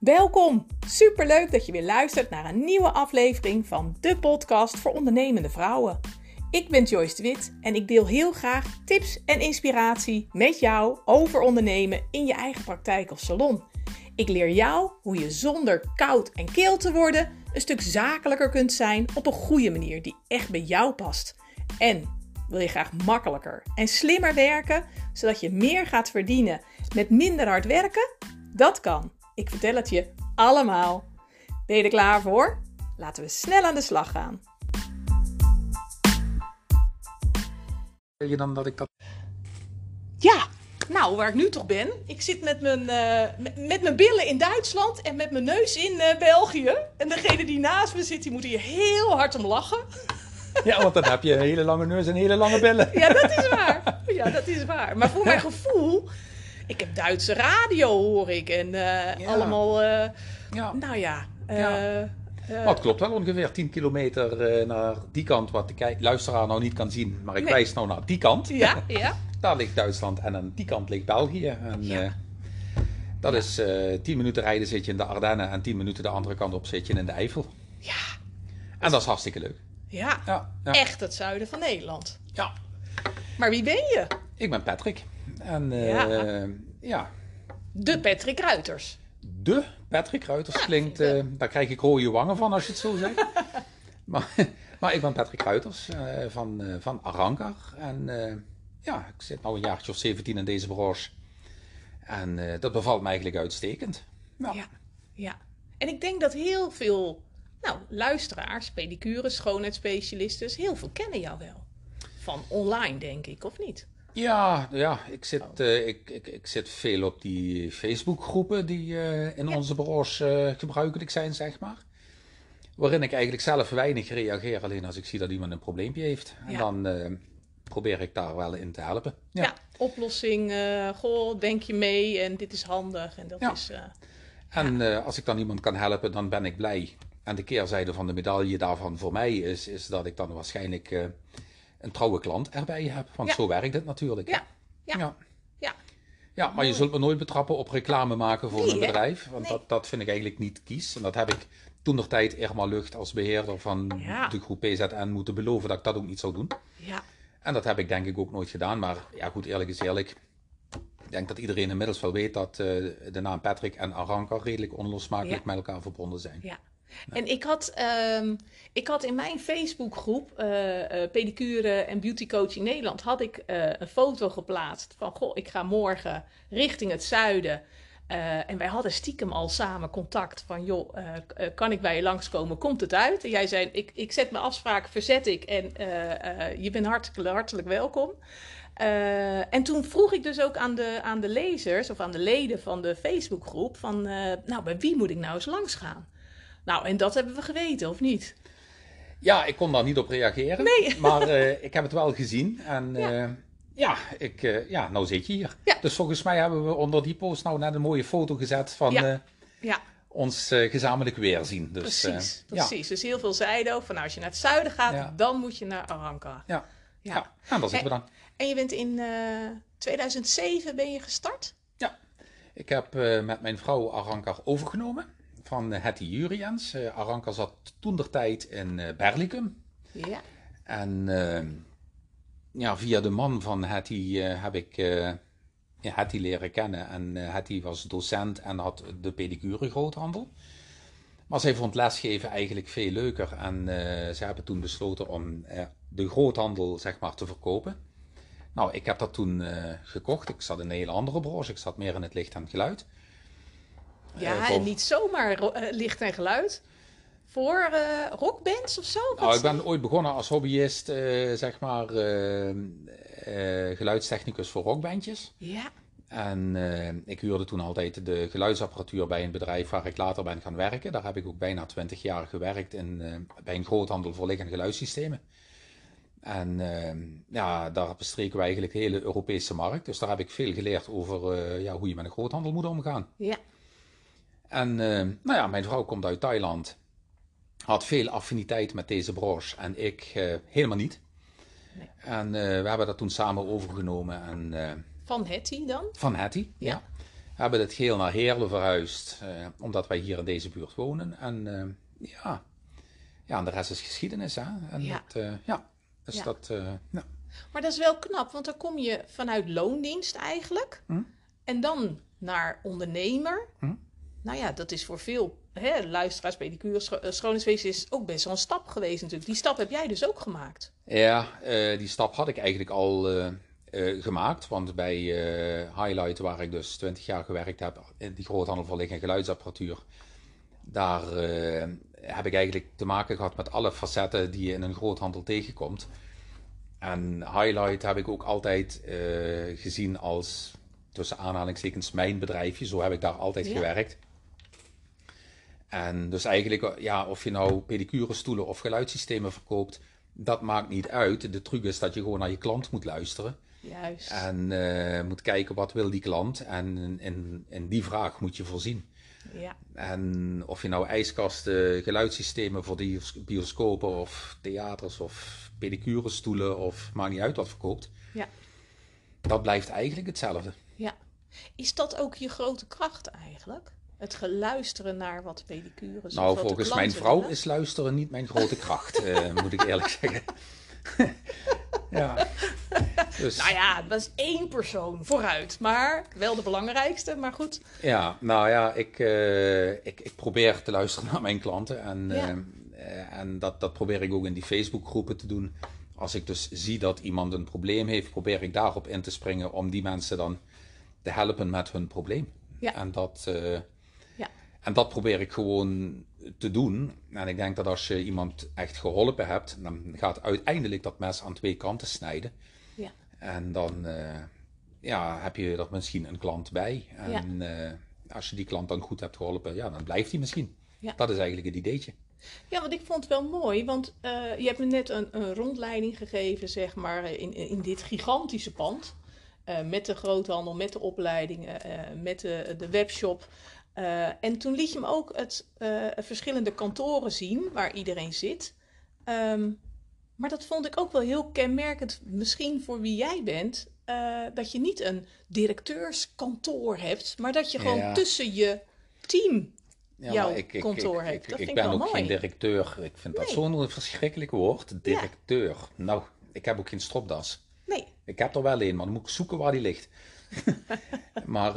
Welkom! Superleuk dat je weer luistert naar een nieuwe aflevering van de podcast voor ondernemende vrouwen. Ik ben Joyce de Wit en ik deel heel graag tips en inspiratie met jou over ondernemen in je eigen praktijk of salon. Ik leer jou hoe je zonder koud en keel te worden een stuk zakelijker kunt zijn op een goede manier die echt bij jou past. En wil je graag makkelijker en slimmer werken, zodat je meer gaat verdienen met minder hard werken? Dat kan. Ik vertel het je allemaal. Ben je er klaar voor? Laten we snel aan de slag gaan. Wil je dan dat ik dat... Ja, nou waar ik nu toch ben. Ik zit met mijn, eh, met, met mijn billen in Duitsland en met mijn neus in eh, België. En degene die naast me zit, die moet hier heel hard om lachen. Ja, want dan heb je een hele lange neus en hele lange billen. Ja, dat is waar. Ja, dat is waar. Maar voor mijn gevoel, ik heb Duitse radio hoor ik. En eh, Ja. allemaal, eh, Ja. nou ja. eh, Ja. eh, Maar het klopt wel ongeveer 10 kilometer eh, naar die kant, wat de luisteraar nou niet kan zien. Maar ik Nee. wijs nou naar die kant. ja, ja. Daar ligt Duitsland en aan die kant ligt België. En, Ja. eh, dat is eh 10 minuten rijden zit je in de Ardennen en 10 minuten de andere kant op zit je in de Eifel. Ja, En dat is hartstikke leuk. ja. Ja, ja. Echt het zuiden van Nederland. ja. Maar wie ben je? Ik ben Patrick. En eh, Ja. ja, De Patrick Ruiters. De Patrick Ruiters Ja, klinkt, eh, daar krijg ik rode wangen van als je het zo zegt. maar, maar ik ben Patrick Ruiters eh, van, van Arankar. En ja, ik zit nu een jaartje of 17 in deze branche. En dat bevalt me eigenlijk uitstekend. Ja. Ja, ja. En ik denk dat heel veel nou, luisteraars, pedicures, schoonheidsspecialisten, heel veel kennen jou wel. Van online, denk ik, of niet? Ja, ja ik, zit, Oh. eh, ik, ik, ik zit veel op die Facebookgroepen die eh, in Ja. onze branche eh, gebruikelijk zijn, zeg maar. Waarin ik eigenlijk zelf weinig reageer, alleen als ik zie dat iemand een probleempje heeft. En Ja. dan probeer ik daar wel in te helpen. Ja, Ja. oplossing, goh, denk je mee en dit is handig. En dat is, En als ik dan iemand kan helpen, dan ben ik blij. En de keerzijde van de medaille daarvan voor mij is, is dat ik dan waarschijnlijk een trouwe klant erbij heb. Want Ja. zo werkt het natuurlijk. Ja. Ja. ja. ja. Ja, maar je zult me nooit betrappen op reclame maken voor Nee, een bedrijf. Want Nee. dat, dat vind ik eigenlijk niet kies. En dat heb ik toen nog tijd Irma Lucht als beheerder van Ja. de groep PZN moeten beloven dat ik dat ook niet zou doen. ja, En dat heb ik denk ik ook nooit gedaan. Maar ja, goed, eerlijk is eerlijk. Ik denk dat iedereen inmiddels wel weet dat eh, de naam Patrick en Aranka redelijk onlosmakelijk Ja. met elkaar verbonden zijn. ja. En ik had, ehm, ik had in mijn Facebookgroep, eh eh Pedicure en Beauty Coaching Nederland, had ik eh, een foto geplaatst van, goh, ik ga morgen richting het zuiden. En wij hadden stiekem al samen contact van, joh, kan ik bij je langskomen? Komt het uit? En jij zei, ik, ik zet mijn afspraak, verzet ik en je bent hartelijk, hartelijk welkom. En toen vroeg ik dus ook aan de, aan de lezers of aan de leden van de Facebookgroep van, nou, bij wie moet ik nou eens langs gaan? Nou, en dat hebben we geweten, of niet? Ja, ik kon daar niet op reageren. Nee. Maar eh, ik heb het wel gezien. En Ja. ja, ja, ik, eh, ja nou zit je hier. Ja. Dus volgens mij hebben we onder die post nou net een mooie foto gezet van Ja. eh, Ja, ons eh, gezamenlijk weerzien. Dus, eh, precies. precies. Dus heel veel zeiden ook van, nou, als je naar het zuiden gaat, dan moet je naar Aranka. Ja. Ja. Daar zitten we dan. En je bent in eh 2007 ben je gestart? Ja. Ik heb eh, met mijn vrouw Arankar overgenomen van Hetty Jurians. Eh Arankar zat toen der tijd in eh Berlicum. Ja. En eh, ja, via de man van Hetty heb ik ja, Hetty leren kennen. En Hetty was docent en had de pedicure groothandel. Maar zij vond lesgeven eigenlijk veel leuker. En ze hebben toen besloten om de groothandel zeg maar, te verkopen. Nou, ik heb dat toen gekocht. Ik zat in een hele andere branche. Ik zat meer in het licht en het geluid. Ja, Eh, en niet zomaar eh, licht en geluid. Voor eh, rockbands of zo? Nou, ik ben ooit begonnen als hobbyist, zeg maar, geluidstechnicus voor rockbandjes. Ja, En ik huurde toen altijd de geluidsapparatuur bij een bedrijf waar ik later ben gaan werken. Daar heb ik ook bijna 20 jaar gewerkt in, bij een groothandel voor licht- en geluidssystemen. En ja, daar bestreken we eigenlijk de hele Europese markt. Dus daar heb ik veel geleerd over ja, hoe je met een groothandel moet omgaan. ja, En eh, nou ja, mijn vrouw komt uit Thailand. Had veel affiniteit met deze branche en ik eh, helemaal niet. Nee. En eh, we hebben dat toen samen overgenomen en, van Hetty dan? van Hattie. Ja. Ja. hebben het geheel naar Heerlen verhuisd, omdat wij hier in deze buurt wonen. En ja, ja, en de rest is geschiedenis. Hè? En Ja. Dat, ja, dus Ja. dat, ja. Maar dat is wel knap, want dan kom je vanuit loondienst eigenlijk. Hm? En dan naar ondernemer. Hm? Nou ja, dat is voor veel hè, luisteraars, pedicure, scho eh, schoonheidswezen is ook best wel een stap geweest natuurlijk. Die stap heb jij dus ook gemaakt. Ja, eh, die stap had ik eigenlijk al eh, gemaakt. Want bij Highlight, waar ik dus 20 jaar gewerkt heb, in die groothandel voor licht- en geluidsapparatuur, daar heb ik eigenlijk te maken gehad met alle facetten die je in een groothandel tegenkomt. En Highlight heb ik ook altijd gezien als, tussen aanhalingstekens, mijn bedrijfje. Zo heb ik daar altijd Ja. gewerkt. En dus eigenlijk, ja, of je nou pedicure stoelen of geluidssystemen verkoopt, dat maakt niet uit. De truc is dat je gewoon naar je klant moet luisteren. Juist. En eh, moet kijken wat wil die klant. En in, in, in die vraag moet je voorzien. Ja, En of je nou ijskasten, geluidssystemen voor die bioscopen of theaters of pedicure stoelen of maakt niet uit wat verkoopt. ja, Dat blijft eigenlijk hetzelfde. ja. Is dat ook je grote kracht eigenlijk? Het geluisteren naar wat pedicure is. Nou, volgens mijn vrouw willen? is luisteren niet mijn grote kracht, eh, moet ik eerlijk zeggen. ja. Dus, Nou ja, dat is één persoon vooruit. Maar wel de belangrijkste, maar goed. Ja, nou ja, ik, eh, ik, ik probeer te luisteren naar mijn klanten. En, Ja. eh, en dat, dat probeer ik ook in die Facebookgroepen te doen. Als ik dus zie dat iemand een probleem heeft, probeer ik daarop in te springen om die mensen dan te helpen met hun probleem. Ja. En, dat, eh. En dat probeer ik gewoon te doen. En ik denk dat als je iemand echt geholpen hebt, dan gaat uiteindelijk dat mes aan twee kanten snijden. Ja. En dan eh, ja, heb je er misschien een klant bij. En eh, als je die klant dan goed hebt geholpen, ja, dan blijft hij misschien. Ja. Dat is eigenlijk het ideetje. Ja, want ik vond het wel mooi, want eh, je hebt me net een, een rondleiding gegeven, zeg maar, in, in dit gigantische pand. Met de groothandel, met de opleidingen, met de, de webshop. Eh, en toen liet je me ook het eh, verschillende kantoren zien waar iedereen zit. Ehm, maar dat vond ik ook wel heel kenmerkend, misschien voor wie jij bent, eh, dat je niet een directeurskantoor hebt, maar dat je gewoon Ja. tussen je team Ja, jouw ik, ik, kantoor ik, hebt. Ik, dat ik vind ben ik ook mooi. geen directeur. Ik vind dat zo'n verschrikkelijk woord. Directeur. Nou, ik heb ook geen stropdas. Nee, Ik heb er wel een, maar dan moet ik zoeken waar die ligt. maar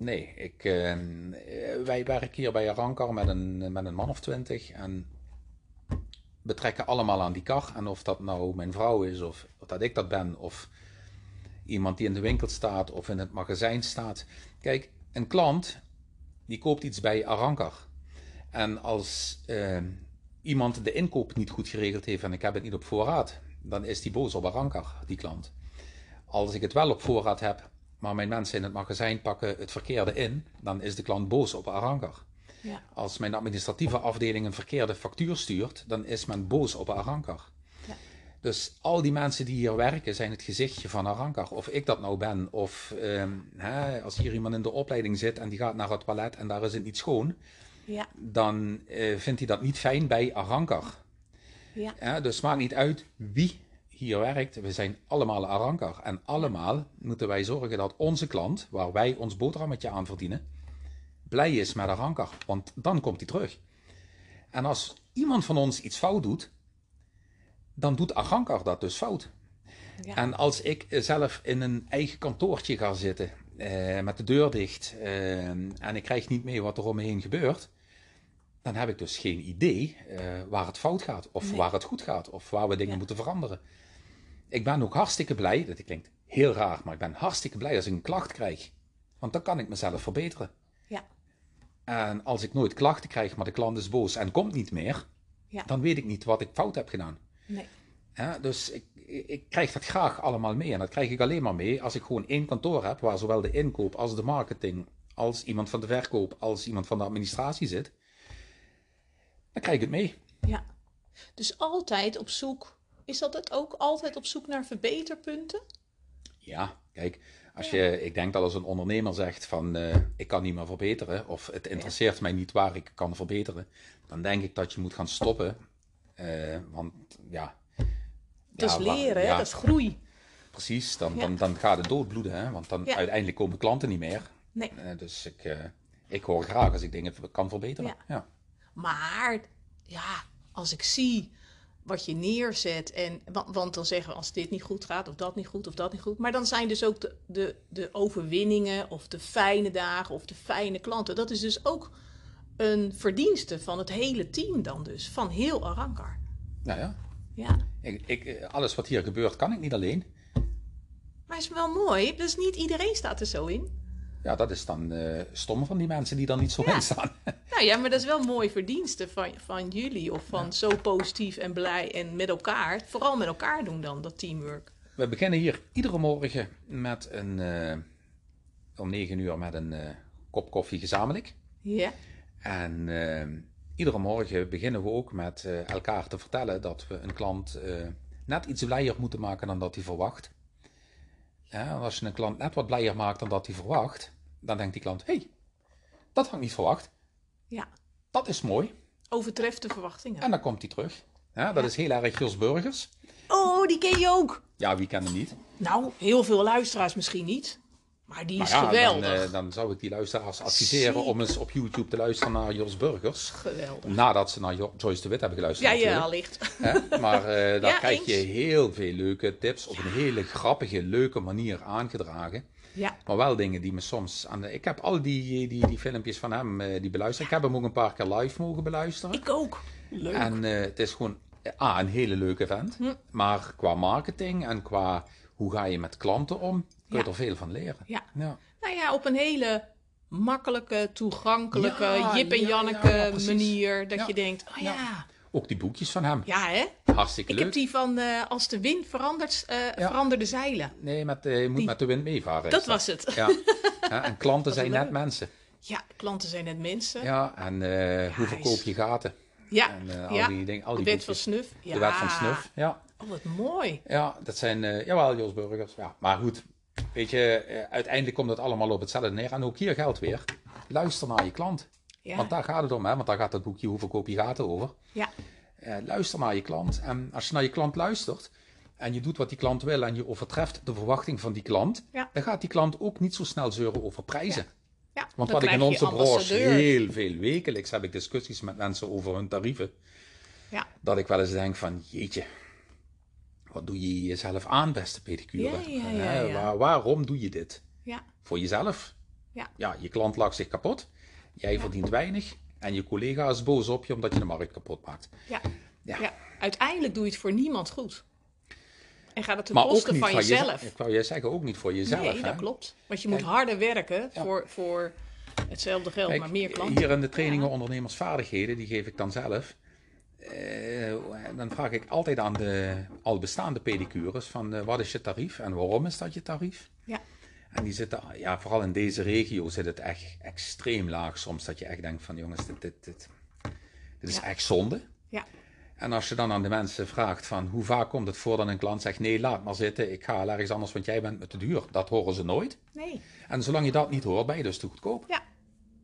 nee, ik, eh, wij werken hier bij Arankar met een, met een man of twintig. En betrekken allemaal aan die kar. En of dat nou mijn vrouw is, of, dat ik dat ben, of iemand die in de winkel staat, of in het magazijn staat. Kijk, een klant die koopt iets bij Arankar. En als eh, iemand de inkoop niet goed geregeld heeft en ik heb het niet op voorraad, dan is die boos op Arankar, die klant. Als ik het wel op voorraad heb, maar mijn mensen in het magazijn pakken het verkeerde in, dan is de klant boos op Arankar. ja, Als mijn administratieve afdeling een verkeerde factuur stuurt, dan is men boos op Arankar. Ja. Dus al die mensen die hier werken zijn het gezichtje van Arankar. Of ik dat nou ben, of ehm, hè, als hier iemand in de opleiding zit en die gaat naar het toilet en daar is het niet schoon, ja, dan eh, vindt hij dat niet fijn bij Arankar. ja, Ja, dus maakt niet uit wie hier werkt. We zijn allemaal Arankar. En allemaal moeten wij zorgen dat onze klant, waar wij ons boterhammetje aan verdienen, blij is met Arankar. Want dan komt hij terug. En als iemand van ons iets fout doet, dan doet Arankar dat dus fout. ja. En als ik zelf in een eigen kantoortje ga zitten, eh, met de deur dicht, eh, en ik krijg niet mee wat er om me heen gebeurt, dan heb ik dus geen idee eh, waar het fout gaat, of Nee. waar het goed gaat, of waar we dingen Ja. moeten veranderen. Ik ben ook hartstikke blij, dat klinkt heel raar, maar ik ben hartstikke blij als ik een klacht krijg. Want dan kan ik mezelf verbeteren. ja, En als ik nooit klachten krijg, maar de klant is boos en komt niet meer, ja. dan weet ik niet wat ik fout heb gedaan. Nee. Ja, dus ik, ik krijg dat graag allemaal mee. En dat krijg ik alleen maar mee als ik gewoon één kantoor heb waar zowel de inkoop als de marketing, als iemand van de verkoop, als iemand van de administratie zit. Dan krijg ik het mee. Ja. Dus altijd op zoek. Is dat het ook altijd op zoek naar verbeterpunten? Ja, kijk, als je, ik denk dat als een ondernemer zegt van eh, ik kan niet meer verbeteren of het interesseert mij niet waar ik kan verbeteren, dan denk ik dat je moet gaan stoppen. Eh, want ja. Dat ja, is leren, ja, dat is groei. Precies, dan, dan, dan gaat het doodbloeden, hè? want dan uiteindelijk komen klanten niet meer. Nee. Eh, dus ik, ik hoor graag als ik dingen kan verbeteren. Ja. Maar ja, als ik zie wat je neerzet. En, wa- want dan zeggen we als dit niet goed gaat, of dat niet goed, of dat niet goed. Maar dan zijn dus ook de, de, de overwinningen, of de fijne dagen, of de fijne klanten. Dat is dus ook een verdienste van het hele team dan dus. Van heel Arankar. Nou ja, Ja. ik, ik, alles wat hier gebeurt kan ik niet alleen. Maar het is wel mooi. Dus niet iedereen staat er zo in. Ja, dat is dan eh stom van die mensen die er niet zo in staan. Nou ja, maar dat is wel mooi verdienste van, van jullie. Of van zo positief en blij en met elkaar. Vooral met elkaar doen dan, dat teamwork. We beginnen hier iedere morgen met een, eh, om 9 uur met een eh, kop koffie gezamenlijk. Ja. En iedere morgen beginnen we ook met elkaar te vertellen dat we een klant net iets blijer moeten maken dan dat hij verwacht. Ja, als je een klant net wat blijer maakt dan dat hij verwacht, dan denkt die klant: hé, hey, dat had ik niet verwacht. Ja. Dat is mooi. Overtreft de verwachtingen. En dan komt hij terug. Ja, dat is heel erg Jos Burgers. Oh, die ken je ook. Ja, wie kent hem niet? Nou, heel veel luisteraars misschien niet. Maar die is Maar ja, geweldig. Dan, eh, dan zou ik die luisteraars adviseren om eens op YouTube te luisteren naar Jos Burgers. Geweldig. Nadat ze naar Jo- Joyce de Wit hebben geluisterd. Ja, natuurlijk. ja, allicht. Maar eh, daar Ja, krijg je heel veel leuke tips op een hele grappige, leuke manier aangedragen. Ja. Maar wel dingen die me soms aan de... Ik heb al die, die, die filmpjes van hem eh, die beluisterd. Ik heb hem ook een paar keer live mogen beluisteren. Ik ook. Leuk. Hm. En eh, het is gewoon eh, A, een hele leuke vent. Maar qua marketing en qua hoe ga je met klanten om, kun je Ja. er veel van leren. Ja. Ja. Nou ja, op een hele makkelijke, toegankelijke, Ja, Jip en ja, Janneke ja, ja, manier. Dat Ja. je denkt, oh ja. Ja. Ja, Ook die boekjes van hem. hè? Hartstikke Ik leuk. heb die van eh, Als de wind verandert, eh Ja. veranderde zeilen. Nee, met, eh, je moet Die- met de wind meevaren. Dat was het. Ja. Ja, en klanten zijn leuk. net mensen. Ja, klanten zijn net mensen. Ja, en hoe verkoop je gaten? Ja, En al ja. die dingen, al de die wet van snuf. Ja. De wet van snuf, ja. Oh, wat mooi. Ja, dat zijn, jawel, Jos Burgers. Ja. Maar goed, weet je, eh, uiteindelijk komt het allemaal op hetzelfde neer. En ook hier geldt weer, luister naar je klant. Ja. Want daar gaat het om, hè? want daar gaat het boekje Hoe verkoop je gaten over. Ja. Eh, luister naar je klant. En als je naar je klant luistert en je doet wat die klant wil en je overtreft de verwachting van die klant, Ja. dan gaat die klant ook niet zo snel zeuren over prijzen. Ja, Want wat ik in onze branche heel veel wekelijks heb ik discussies met mensen over hun tarieven. Ja. Dat ik wel eens denk van jeetje, wat doe je jezelf aan beste pedicure? Ja, ja, ja, Hè, ja. waar- waarom doe je dit? Ja. Voor jezelf? Ja. Ja, je klant lacht zich kapot, jij verdient weinig en je collega is boos op je omdat je de markt kapot maakt. Ja. Ja. Ja. Uiteindelijk doe je het voor niemand goed. En gaat het ten Maar ook koste niet van jezelf. Ik wou je zeggen, ook niet voor jezelf. nee, hè? dat klopt. Want je moet harder werken voor, voor hetzelfde geld, Kijk, maar meer klanten. Hier in de trainingen ondernemersvaardigheden, die geef ik dan zelf. Eh, dan vraag ik altijd aan de al bestaande pedicures van eh, wat is je tarief en waarom is dat je tarief? Ja. En die zitten, ja, vooral in deze regio zit het echt extreem laag soms. Dat je echt denkt van jongens, dit, dit, dit, dit is Ja. echt zonde. Ja. En als je dan aan de mensen vraagt van hoe vaak komt het voor dat een klant zegt nee, laat maar zitten, ik ga ergens anders, want jij bent me te duur. Dat horen ze nooit. Nee. En zolang je dat niet hoort, ben je dus te goedkoop. Ja.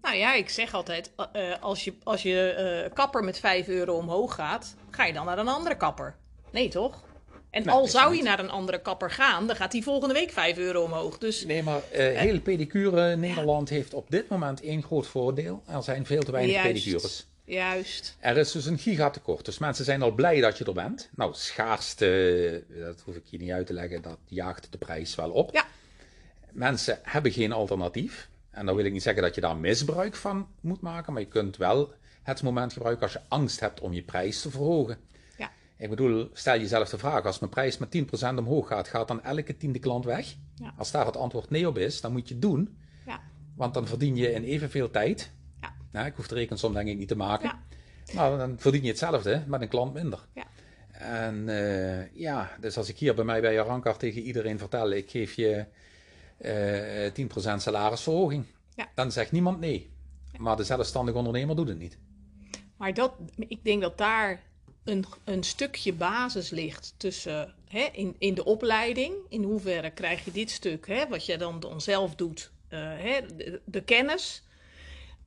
Nou ja, ik zeg altijd, eh, eh, als je, als je eh, kapper met 5 euro omhoog gaat, ga je dan naar een andere kapper. Nee, toch? En Nee, al zou niet. je naar een andere kapper gaan, dan gaat die volgende week 5 euro omhoog. Dus Nee, maar heel pedicure Nederland heeft op dit moment één groot voordeel. Er zijn veel te weinig Juist. pedicures. juist. Er is dus een gigatekort. Dus mensen zijn al blij dat je er bent. Nou, schaarste, dat hoef ik je niet uit te leggen, dat jaagt de prijs wel op. Ja. Mensen hebben geen alternatief. En dan wil ik niet zeggen dat je daar misbruik van moet maken, maar je kunt wel het moment gebruiken als je angst hebt om je prijs te verhogen. Ja. Ik bedoel, stel jezelf de vraag, als mijn prijs met 10% omhoog gaat, gaat dan elke tiende klant weg? Ja. Als daar het antwoord nee op is, dan moet je het doen. Ja. Want dan verdien je in evenveel tijd. Ja. Nou, ik hoef de rekensom denk ik niet te maken. Ja. Maar dan verdien je hetzelfde met een klant minder. Ja. En eh, ja, dus als ik hier bij mij bij Arankar tegen iedereen vertel, ik geef je eh 10% salarisverhoging. Ja. Dan zegt niemand nee. Maar de zelfstandig ondernemer doet het niet. Maar dat, ik denk dat daar een, een stukje basis ligt tussen hè, in, in de opleiding. In hoeverre krijg je dit stuk, hè, wat je dan, dan zelf doet, eh, hè, de, de kennis.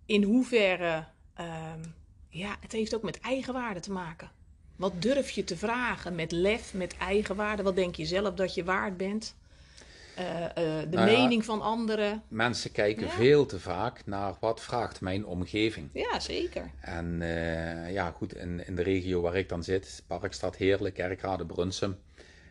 In hoeverre, ehm, ja, het heeft ook met eigenwaarde te maken. Wat durf je te vragen met lef, met eigenwaarde? Wat denk je zelf dat je waard bent? Eh, eh, de Nou ja. mening van anderen. Mensen kijken Ja. veel te vaak naar wat vraagt mijn omgeving. Ja, zeker. En eh, ja, goed, in, in de regio waar ik dan zit, Parkstad Heerlijk, Kerkrade, Brunsum,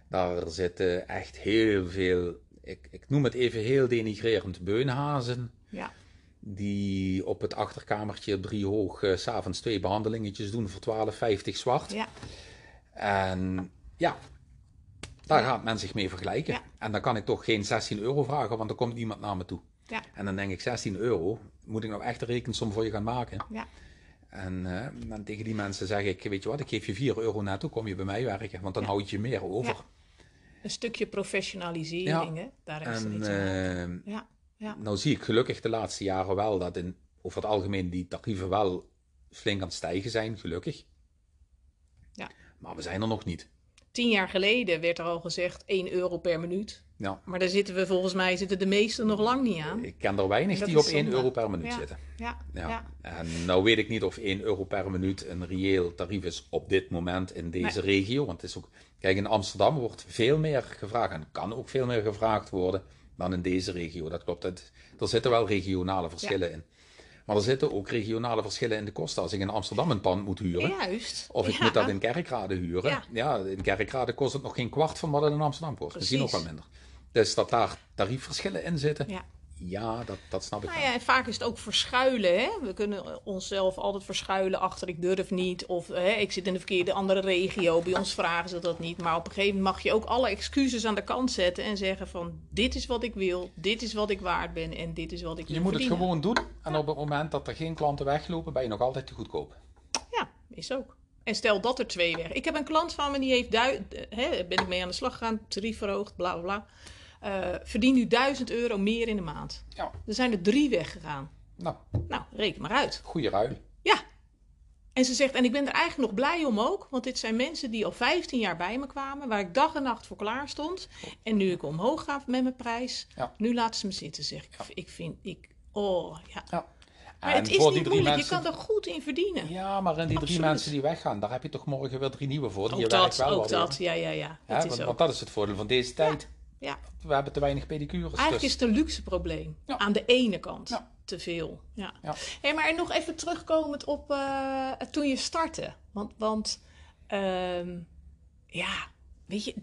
daar zitten echt heel veel, ik, ik noem het even heel denigrerend, beunhazen. Ja. Die op het achterkamertje op drie hoog eh, s s'avonds twee behandelingetjes doen voor 12,50 zwart. Ja. En ja, daar gaat men zich mee vergelijken. Ja. En dan kan ik toch geen 16 euro vragen, want dan komt iemand naar me toe. Ja. En dan denk ik, 16 euro, moet ik nou echt een rekensom voor je gaan maken? Ja. En eh, dan tegen die mensen zeg ik, weet je wat, ik geef je 4 euro netto, kom je bij mij werken, want dan Ja. houd je meer over. Een stukje professionalisering, hè? Daar is er En iets aan. eh, Ja, ja. nou zie ik gelukkig de laatste jaren wel dat in, over het algemeen die tarieven wel flink aan het stijgen zijn, gelukkig. Ja. Maar we zijn er nog niet. Tien jaar geleden werd er al gezegd 1 euro per minuut. Ja, Maar daar zitten we volgens mij zitten de meesten nog lang niet aan. ik ken er weinig die op 1 zonde. euro per minuut Ja. zitten. Ja, Ja. ja. En nou weet ik niet of 1 euro per minuut een reëel tarief is op dit moment in deze regio. Want het is ook, kijk, in Amsterdam wordt veel meer gevraagd en kan ook veel meer gevraagd worden dan in deze regio. Dat klopt. Er zitten wel regionale verschillen in. Maar er zitten ook regionale verschillen in de kosten. Als ik in Amsterdam een pand moet huren, Juist. of ik Ja. moet dat in Kerkrade huren. Ja. Ja. in Kerkrade kost het nog geen kwart van wat het in Amsterdam kost. Misschien nog wel Precies. minder. Dus dat daar tariefverschillen in zitten, Ja. Ja, dat, dat snap ik Nou ja, en vaak is het ook verschuilen. Hè? We kunnen onszelf altijd verschuilen achter ik durf niet. Of hè, ik zit in de verkeerde andere regio. Bij ons vragen ze dat niet. Maar op een gegeven moment mag je ook alle excuses aan de kant zetten. En zeggen van dit is wat ik wil. Dit is wat ik waard ben. En dit is wat ik wil Je moet het gewoon doen. En op het moment dat er geen klanten weglopen, ben je nog altijd te goedkoop. Ja, is ook. En stel dat er twee weg. Ik heb een klant van me die heeft du- eh, hè, ben ik mee aan de slag gegaan, tarief verhoogd, bla bla bla. Eh, verdient nu 1000 euro meer in de maand. Ja, Er zijn er drie weggegaan. nou, Nou, reken maar uit. goede ruil. Ja. En ze zegt, en ik ben er eigenlijk nog blij om ook, want dit zijn mensen die al 15 jaar bij me kwamen, waar ik dag en nacht voor klaar stond. En nu ik omhoog ga met mijn prijs, Ja. nu laten ze me zitten, zeg ik. Ik vind, ik, oh ja. Ja. Maar En het is niet moeilijk, mensen. je kan er goed in verdienen. Ja, maar in die drie Absoluut. mensen die weggaan, daar heb je toch morgen weer drie nieuwe voor. Die ook je werkt dat, wel ook dat, weer. ja, ja, ja. Het is want, ook. want dat is het voordeel van deze tijd. Ja. We hebben te weinig pedicures. Eigenlijk dus. is het een luxe probleem. Ja. Aan de ene kant. Ja. Te veel. Ja. Ja. Hey, maar nog even terugkomend op eh, toen je startte. Want, want ehm, ja, weet je,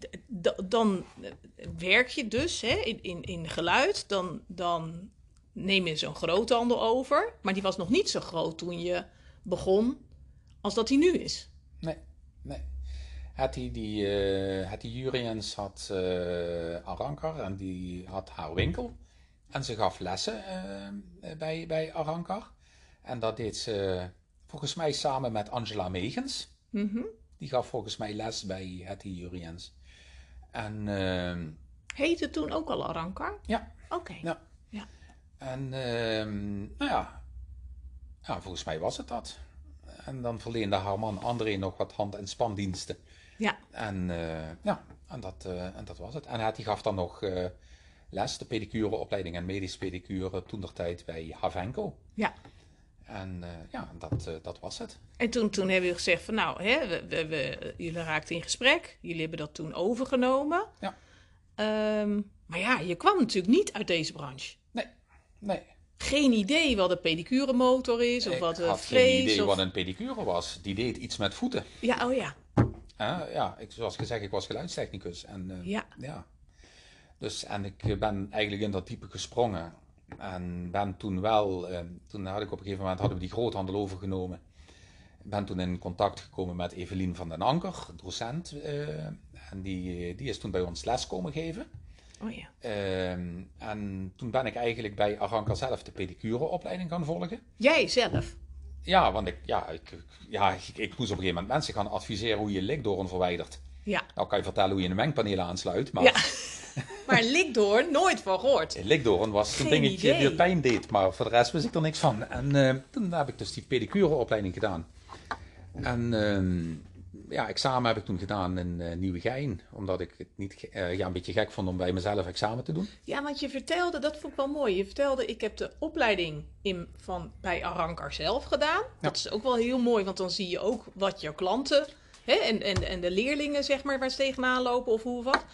dan eh, werk je dus hè, in, in, in geluid. Dan, dan neem je zo'n groothandel over. Maar die was nog niet zo groot toen je begon als dat hij nu is. Nee, nee. Hattie, die, eh Hattie Juriëns had eh Arankar en die had haar winkel. En ze gaf lessen eh, bij, bij Arankar. En dat deed ze volgens mij samen met Angela Megens. Mhm. Die gaf volgens mij les bij Hattie Juriëns. En ehm, Heette toen ook al Arankar? ja, Oké. ja. Ja. En ehm, nou ja. ja, volgens mij was het dat. En dan verleende haar man André nog wat hand- en spandiensten. Ja. En eh, ja, en dat, eh, en dat was het. En hij die gaf dan nog eh, les, de pedicureopleiding en medische pedicure, toen der tijd bij Havenco. Ja. En ja, dat, dat was het. En toen, toen hebben we gezegd van nou, hè, we, we, we- jullie raakten in gesprek. Jullie hebben dat toen overgenomen. Ja. Ehm, maar ja, je kwam natuurlijk niet uit deze branche. Nee, nee. Geen idee wat een pedicuremotor is of ik wat een had vlees. geen idee of... wat een pedicure was. Die deed iets met voeten. Ja, oh ja. Eh, ja, ik, zoals gezegd, ik was geluidstechnicus. En, eh, Ja. ja. Dus, en ik ben eigenlijk in dat type gesprongen. En ben toen wel, eh, toen had ik op een gegeven moment hadden we die groothandel overgenomen. Ben toen in contact gekomen met Evelien van den Anker, docent. eh, en die, die is toen bij ons les komen geven. Oh ja. Ehm, en toen ben ik eigenlijk bij Aranka zelf de pedicureopleiding gaan volgen. Jij zelf. Ja, want ik, ja, ik, ja, ik, ik moest op een gegeven moment mensen gaan adviseren hoe je likdoorn verwijdert. Ja. Nou kan je vertellen hoe je een mengpaneel aansluit, maar ja. maar likdoor, nooit van gehoord. likdoorn was een dingetje idee. die pijn deed, maar voor de rest wist ik er niks van. En eh, toen heb ik dus die pedicureopleiding gedaan. En ehm, ja, examen heb ik toen gedaan in eh, Nieuwegein, omdat ik het niet, eh, ja, een beetje gek vond om bij mezelf examen te doen. Ja, want je vertelde, dat vond ik wel mooi. Je vertelde, ik heb de opleiding in, van, bij Arankar zelf gedaan. Dat is ook wel heel mooi, want dan zie je ook wat jouw klanten hè, en, en, en de leerlingen, zeg maar, waar ze tegenaan lopen of hoe of wat.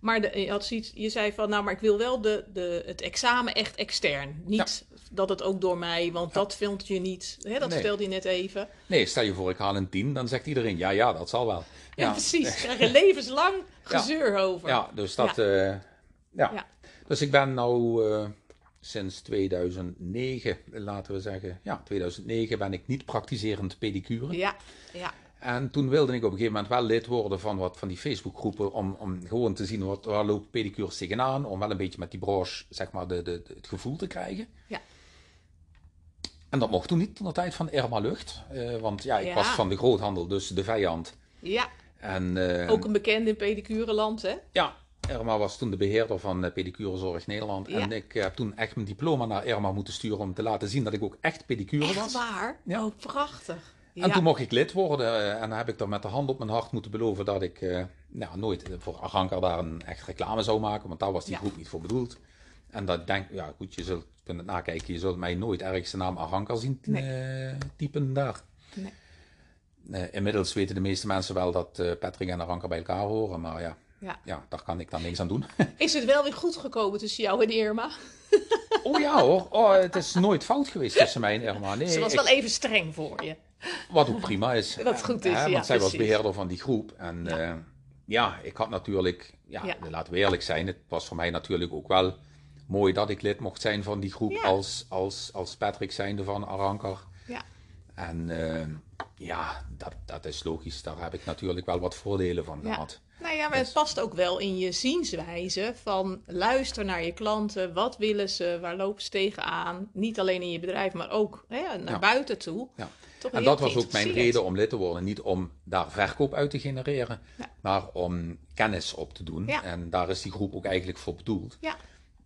Maar de, je, had zoiets- je zei van, nou, maar ik wil wel de, de, het examen echt extern. Niet dat het ook door mij, want dat filmt je niet. Hè, dat Nee. stelde je net even. Nee, stel je voor ik haal een 10, dan zegt iedereen, ja, ja, dat zal wel. Ja, precies. Krijg je levenslang gezeur over. Ja, dus dat, ja. ja. Ja. Dus ik ben nou eh, sinds 2009, laten we zeggen, ja, 2009 ben ik niet praktiserend pedicure. ja, ja. En toen wilde ik op een gegeven moment wel lid worden van wat van die Facebookgroepen om, om gewoon te zien wat, waar loopt pedicures tegenaan, om wel een beetje met die branche, zeg maar, de, de, het gevoel te krijgen. Ja. En dat mocht toen niet in de tijd van Irma Lucht, eh, want ja, ik Ja. was van de groothandel, dus de vijand. ja. En, eh, Ook een bekende in pedicureland, hè? Ja, Irma was toen de beheerder van eh, Pedicurezorg Nederland. Ja. En ik heb toen echt mijn diploma naar Irma moeten sturen om te laten zien dat ik ook echt pedicure Echt was. waar? Ja. Oh, prachtig. Ja. En toen mocht ik lid worden eh, en dan heb ik dan met de hand op mijn hart moeten beloven dat ik eh, nou, nooit voor Aranka daar een echt reclame zou maken, want daar was die Ja. groep niet voor bedoeld. En dat denk ja goed, je zult kunnen nakijken, je zult mij nooit ergens de naam Aranka zien eh, typen daar. Nee. Inmiddels weten de meeste mensen wel dat Patrick en Aranka bij elkaar horen, maar ja, Ja. ja, daar kan ik dan niks aan doen. Is het wel weer goed gekomen tussen jou en Irma? Oh ja hoor, oh, het is nooit fout geweest tussen mij en Irma. Nee, Ze was ik- wel even streng voor je. Wat ook prima is. Goed is, Hè, ja, Want zij was beheerder van die groep. En ja, ja ik had natuurlijk, ja, Ja. laten we eerlijk zijn, het was voor mij natuurlijk ook wel mooi dat ik lid mocht zijn van die groep als, als, als Patrick zijnde van Aranker. Ja. En eh, ja, dat, dat is logisch. Daar heb ik natuurlijk wel wat voordelen van Ja. gehad. Nou ja, maar het past ook wel in je zienswijze van luister naar je klanten. Wat willen ze? Waar lopen ze tegenaan? Niet alleen in je bedrijf, maar ook hè, naar Ja. buiten toe. Ja. Toch En dat was ook mijn reden om lid te worden. Niet om daar verkoop uit te genereren, Ja. maar om kennis op te doen. Ja. En daar is die groep ook eigenlijk voor bedoeld. Ja,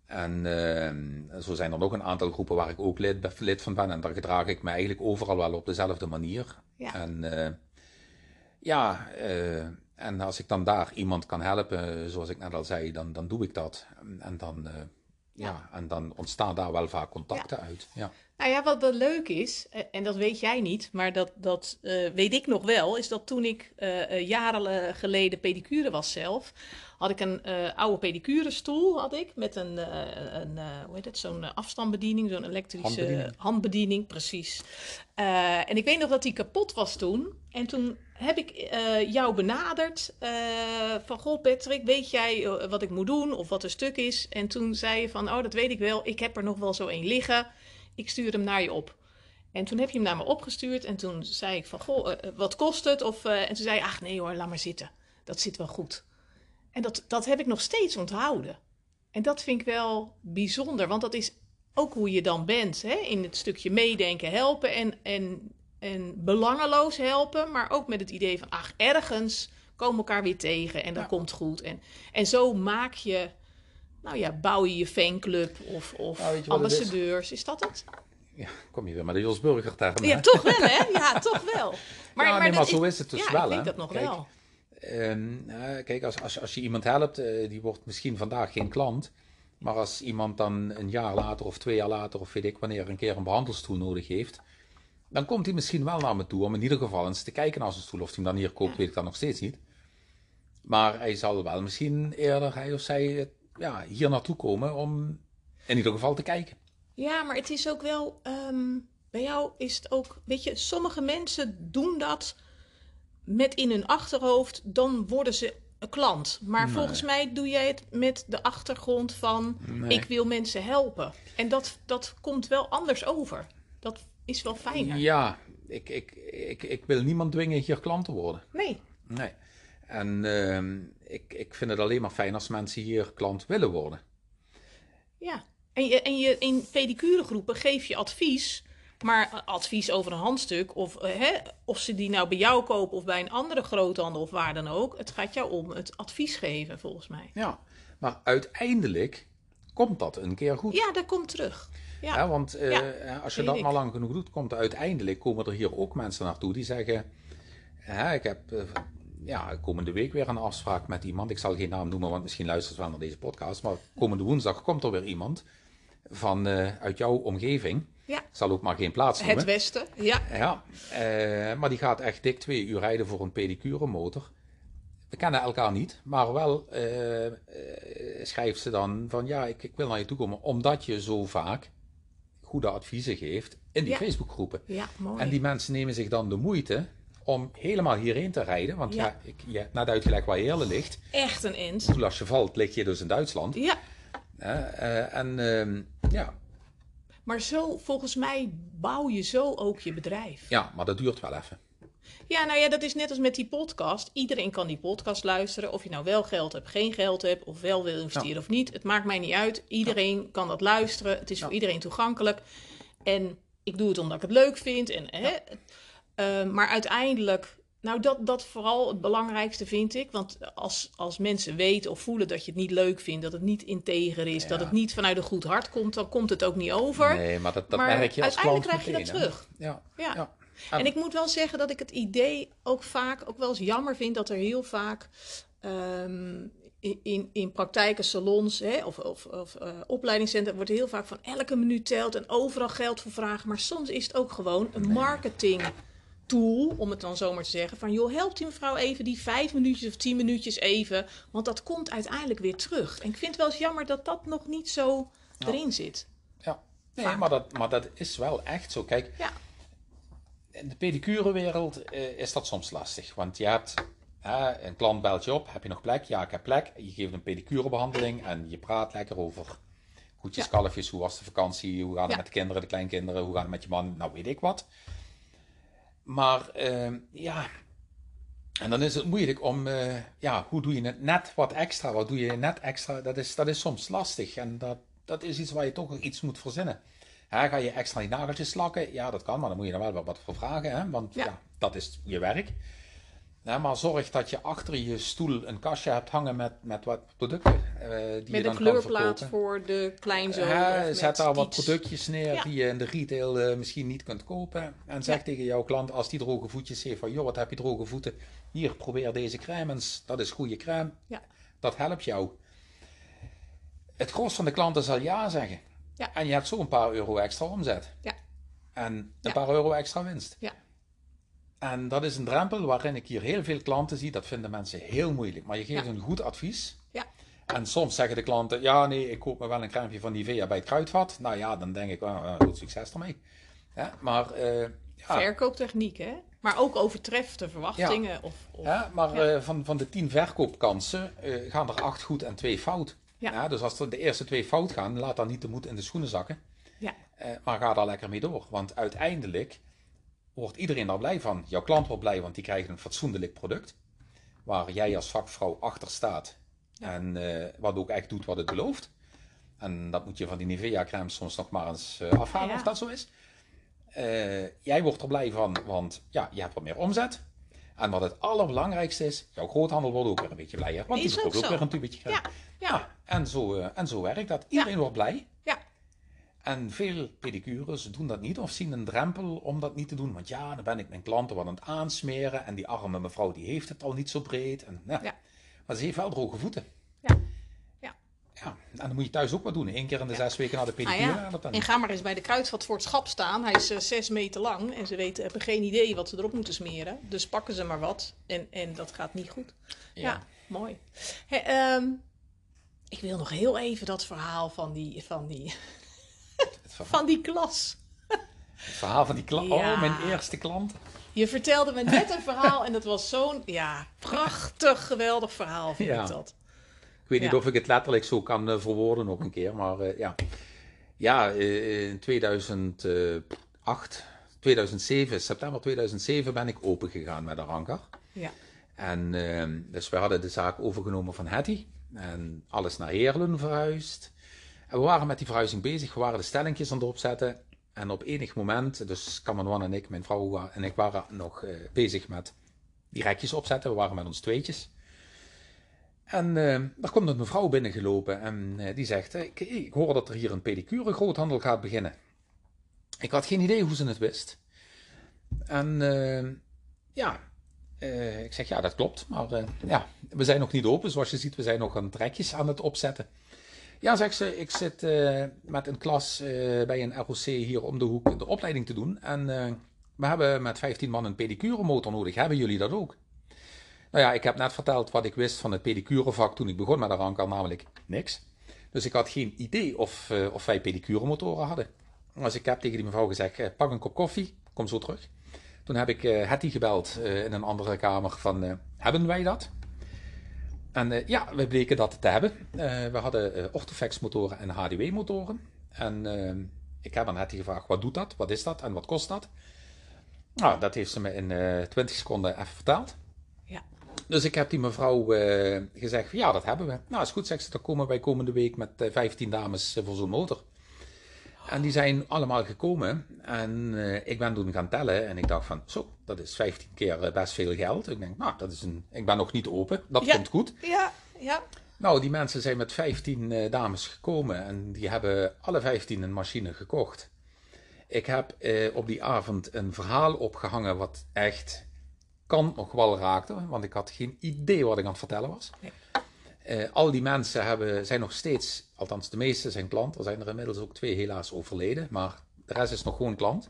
En eh, zo zijn er nog een aantal groepen waar ik ook lid, van ben. En daar gedraag ik me eigenlijk overal wel op dezelfde manier. En eh, ja, eh, en als ik dan daar iemand kan helpen, zoals ik net al zei, dan, dan doe ik dat. En dan, eh, ja. en dan ontstaan daar wel vaak contacten uit. Ja. Nou ja, wat wel leuk is, eh, en dat weet jij niet, maar dat, dat eh, weet ik nog wel, is dat toen ik eh, jaren geleden pedicure was zelf, had ik een oude pedicurestoel, had ik, met een, een hoe heet het, zo'n afstandsbediening, zo'n elektrische Handbediening. handbediening, precies. En ik weet nog dat die kapot was toen. En toen heb ik jou benaderd van, goh Patrick, weet jij wat ik moet doen of wat er stuk is? En toen zei je van, oh dat weet ik wel, ik heb er nog wel zo één liggen. Ik stuur hem naar je op. En toen heb je hem naar me opgestuurd en toen zei ik van, goh, eh, eh, wat kost het? Of, eh, en toen zei je, ach nee hoor, laat maar zitten. Dat zit wel goed. En dat, dat heb ik nog steeds onthouden. En dat vind ik wel bijzonder, want dat is ook hoe je dan bent. Hè? In het stukje meedenken, helpen en, en, en belangeloos helpen. Maar ook met het idee van, ach, ergens komen we elkaar weer tegen en dat Ja. komt goed. En, en zo maak je, nou ja, bouw je je fanclub of, of Nou, is? ambassadeurs. Is dat het? ja, kom je weer met de Jos Burger term. Ja, toch wel, hè? Ja, toch wel. Maar, Ja, nee, maar dat zo is het dus ja, wel, ik denk hè. dat nog Kijk, wel. Ehm, eh, kijk, als, als, als je iemand helpt, eh, die wordt misschien vandaag geen klant. Maar als iemand dan een jaar later of twee jaar later of weet ik wanneer een keer een behandelstoel nodig heeft. Dan komt hij misschien wel naar me toe om in ieder geval eens te kijken naar zijn stoel. Of hij hem dan hier koopt, weet ik dan nog steeds niet. Maar hij zal wel misschien eerder, hij of zij, ja, hier naartoe komen om in ieder geval te kijken. Ja, maar het is ook wel. ehm, bij jou is het ook. Weet je, sommige mensen doen dat met in hun achterhoofd. Dan worden ze een klant. Maar volgens mij doe jij het met de achtergrond van. Nee. Ik wil mensen helpen. En dat, dat komt wel anders over. Dat is wel fijner. Ja, ik, ik, ik, ik wil niemand dwingen hier klant te worden. Nee. Nee. En ehm, ik, ik vind het alleen maar fijn als mensen hier klant willen worden. Ja. En, je, en je, in pedicuregroepen geef je advies. Maar advies over een handstuk, of, eh, hè, of ze die nou bij jou kopen of bij een andere groothandel of waar dan ook. Het gaat jou om het advies geven, volgens mij. Ja, maar uiteindelijk komt dat een keer goed. Ja, dat komt terug. Ja, Hè, want eh, Ja, als je dat ik. maar lang genoeg doet, komt er uiteindelijk komen er hier ook mensen naartoe die zeggen: hè, Ik heb eh, ja, komende week weer een afspraak met iemand. Ik zal geen naam noemen, want misschien luistert ze wel naar deze podcast. Maar komende woensdag komt er weer iemand van, eh, uit jouw omgeving. Ja. Ik zal ook maar geen plaats noemen. het Westen. Ja, Ja, eh, maar die gaat echt dik twee uur rijden voor een pedicuremotor. we kennen elkaar niet, maar wel eh, schrijft ze dan van ja, ik, ik wil naar je toe komen, omdat je zo vaak goede adviezen geeft in die Ja. Facebookgroepen. Ja, mooi. En die mensen nemen zich dan de moeite om helemaal hierheen te rijden. Want ja, Ja. ik, je net uitgelegd waar Heerlen ligt. Echt een end. Toen als je valt, lig je dus in Duitsland. Ja, eh, en ehm, ja. maar zo, volgens mij bouw je zo ook je bedrijf. ja, maar dat duurt wel even. Ja, nou ja, dat is net als met die podcast. Iedereen kan die podcast luisteren. Of je nou wel geld hebt, geen geld hebt, of wel wil investeren Ja. of niet. Het maakt mij niet uit. Iedereen kan dat luisteren. Het is voor iedereen toegankelijk. En ik doe het omdat ik het leuk vind. En, hè, eh, maar uiteindelijk, nou dat, dat vooral het belangrijkste vind ik. Want als, als mensen weten of voelen dat je het niet leuk vindt, dat het niet integer is, dat het niet vanuit een goed hart komt, dan komt het ook niet over. Nee, maar dat, dat maar merk je als klant uiteindelijk krijg je dat terug. Ja, Ja. ja. En ik moet wel zeggen dat ik het idee ook vaak ook wel eens jammer vind dat er heel vaak ehm, in, in, praktijken, salons hè, of, of, of eh, opleidingscentra wordt heel vaak van elke minuut telt en overal geld voor vragen. Maar soms is het ook gewoon een marketing tool, om het dan zomaar te zeggen. Van joh, helpt die mevrouw even die vijf minuutjes of tien minuutjes even. Want dat komt uiteindelijk weer terug. En ik vind het wel eens jammer dat dat nog niet zo erin zit. ja. Nee, Vaak. maar dat, maar dat is wel echt zo. Kijk, Ja, in de pedicurewereld eh, is dat soms lastig. Want je hebt een klant belt je op, heb je nog plek? Ja, ik heb plek. Je geeft een pedicurebehandeling en je praat lekker over goedjes, Ja. kalfjes, hoe was de vakantie, hoe gaat het met de kinderen, de kleinkinderen, hoe gaat het met je man, nou weet ik wat. Maar ehm, ja, en dan is het moeilijk om, eh, ja, hoe doe je het net wat extra? Wat doe je net extra? Dat is, dat is soms lastig en dat, dat is iets waar je toch iets moet verzinnen. Hè, ga je extra die nageltjes slakken? Ja, dat kan, maar dan moet je er wel wat- wat voor vragen, hè? want Ja. ja. dat is je werk. Ja, maar zorg dat je achter je stoel een kastje hebt hangen met, met wat producten eh, die je met dan een kleurplaat voor de kleinzoon. Met zet daar wat productjes neer Ja. die je in de retail eh, misschien niet kunt kopen. En zeg Ja. tegen jouw klant, als die droge voetjes heeft, van joh, wat heb je droge voeten? Hier, probeer deze crème eens. Dat is goede crème. Ja. Dat helpt jou. Het gros van de klanten zal ja zeggen. Ja. En je hebt zo een paar euro extra omzet. Ja. En een paar euro extra winst. Ja. En dat is een drempel waarin ik hier heel veel klanten zie. Dat vinden mensen heel moeilijk. Maar je geeft Ja. een goed advies. Ja. En soms zeggen de klanten, ja nee, ik koop me wel een crème van Nivea bij het kruidvat. Nou ja, dan denk ik, well, goed succes ermee. Ja, maar, eh, ja, Verkooptechniek, hè? Maar ook overtreft de verwachtingen. Of, of... ja, maar Ja. eh, van, van de tien verkoopkansen eh, gaan er acht goed en twee fout. Ja. Ja. dus als er de eerste twee fout gaan, laat dan niet de moed in de schoenen zakken. Ja. Eh, maar ga daar lekker mee door. Want uiteindelijk wordt iedereen daar blij van. Jouw klant wordt blij, want die krijgt een fatsoenlijk product. Waar jij als vakvrouw achter staat. Ja. En eh, wat ook echt doet wat het belooft. En dat moet je van die Nivea crème soms nog maar eens eh, afhalen Ja. of dat zo is. Eh, jij wordt er blij van, want ja, je hebt wat meer omzet. En wat het allerbelangrijkste is, jouw groothandel wordt ook weer een beetje blijer. Want Is die ook verkoopt ook weer een tubetje. Ja, ja. Ja, en, zo, en zo werkt dat. Iedereen wordt blij. En veel pedicures doen dat niet of zien een drempel om dat niet te doen. Want ja, dan ben ik mijn klanten wat aan het aansmeren. En die arme mevrouw die heeft het al niet zo breed. En, ja. Ja. Maar ze heeft wel droge voeten. Ja. Ja. Ja, en dan moet je thuis ook wat doen. Eén keer in de zes weken naar de Ah, pedicure. ja. dan En ga maar eens bij de kruidvat voor het schap staan. Hij is eh, zes meter lang en ze weten, hebben geen idee wat ze erop moeten smeren. Dus pakken ze maar wat en, en dat gaat niet goed. Ja, mooi. Ehm, ik wil nog heel even dat verhaal van die, van die, van die klas. het verhaal van die klant. Ja. Oh, mijn eerste klant. Je vertelde me net een verhaal en dat was zo'n ja, prachtig, geweldig verhaal, vind Ja. ik dat. Ik weet niet of ik het letterlijk zo kan eh, verwoorden nog een keer. Maar eh, ja, ja eh, in 2008, 2007, september 2007 ben ik open gegaan met Arankar. Ja, En ehm, dus we hadden de zaak overgenomen van Hetty. En alles naar Heerlen verhuisd. We waren met die verhuizing bezig. We waren de stellingjes aan het opzetten. En op enig moment, dus Cameron en ik, mijn vrouw en ik waren nog eh, bezig met die rekjes opzetten. We waren met ons tweetjes. En eh daar komt een mevrouw binnengelopen en eh, die zegt, ik, ik hoor dat er hier een pedicure groothandel gaat beginnen. Ik had geen idee hoe ze het wist. En ja, ik zeg ja, dat klopt, maar ja, we zijn nog niet open. Zoals je ziet, we zijn nog een trekjes aan het opzetten. Ja, zegt ze, ik zit eh, met een klas eh, bij een ROC hier om de hoek de opleiding te doen. En eh, we hebben met 15 man een pedicure motor nodig. Hebben jullie dat ook? Nou ja, ik heb net verteld wat ik wist van het pedicurevak toen ik begon met de ranker, namelijk niks. Dus ik had geen idee of, of wij pedicuremotoren hadden. Dus ik heb tegen die mevrouw gezegd, pak een kop koffie, kom zo terug. Toen heb ik Hetty gebeld in een andere kamer van, hebben wij dat? En ja, we bleken dat te hebben. we hadden Orthofex motoren en HDW motoren. En ik heb aan Hetty gevraagd, wat doet dat? Wat is dat? En wat kost dat? Nou, dat heeft ze me in 20 seconden even verteld. Dus ik heb die mevrouw uh, gezegd, ja, dat hebben we. Nou, is goed, zegt ze, dan komen wij komende week met uh, eh, 15 dames uh, voor zo'n motor. En die zijn allemaal gekomen en ik ben toen gaan tellen en ik dacht van, zo, dat is 15 keer best veel geld. Ik denk, nou, dat is een, ik ben nog niet open, dat komt goed. Ja, ja. Nou, die mensen zijn met 15 dames gekomen en die hebben alle 15 een machine gekocht. Ik heb op die avond een verhaal opgehangen wat echt kan nog wel raakte, want ik had geen idee wat ik aan het vertellen was. Uh, al die mensen hebben, zijn nog steeds, althans de meeste zijn klant. Er zijn er inmiddels ook twee helaas overleden, maar de rest is nog gewoon klant.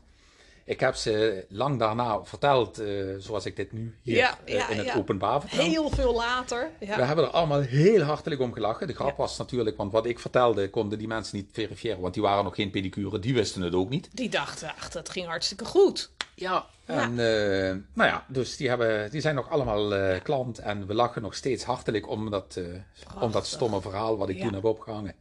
Ik heb ze lang daarna verteld, uh, zoals ik dit nu hier ja, uh, in het ja. openbaar vertel. Heel veel later. We hebben er allemaal heel hartelijk om gelachen. De grap was natuurlijk, want wat ik vertelde, konden die mensen niet verifiëren, want die waren nog geen pedicure, die wisten het ook niet. Die dachten, ach, dat ging hartstikke goed. Ja, en uh, nou ja, dus die, hebben, die zijn nog allemaal klant en we lachen nog steeds hartelijk om dat, om dat stomme verhaal wat ik toen heb opgehangen.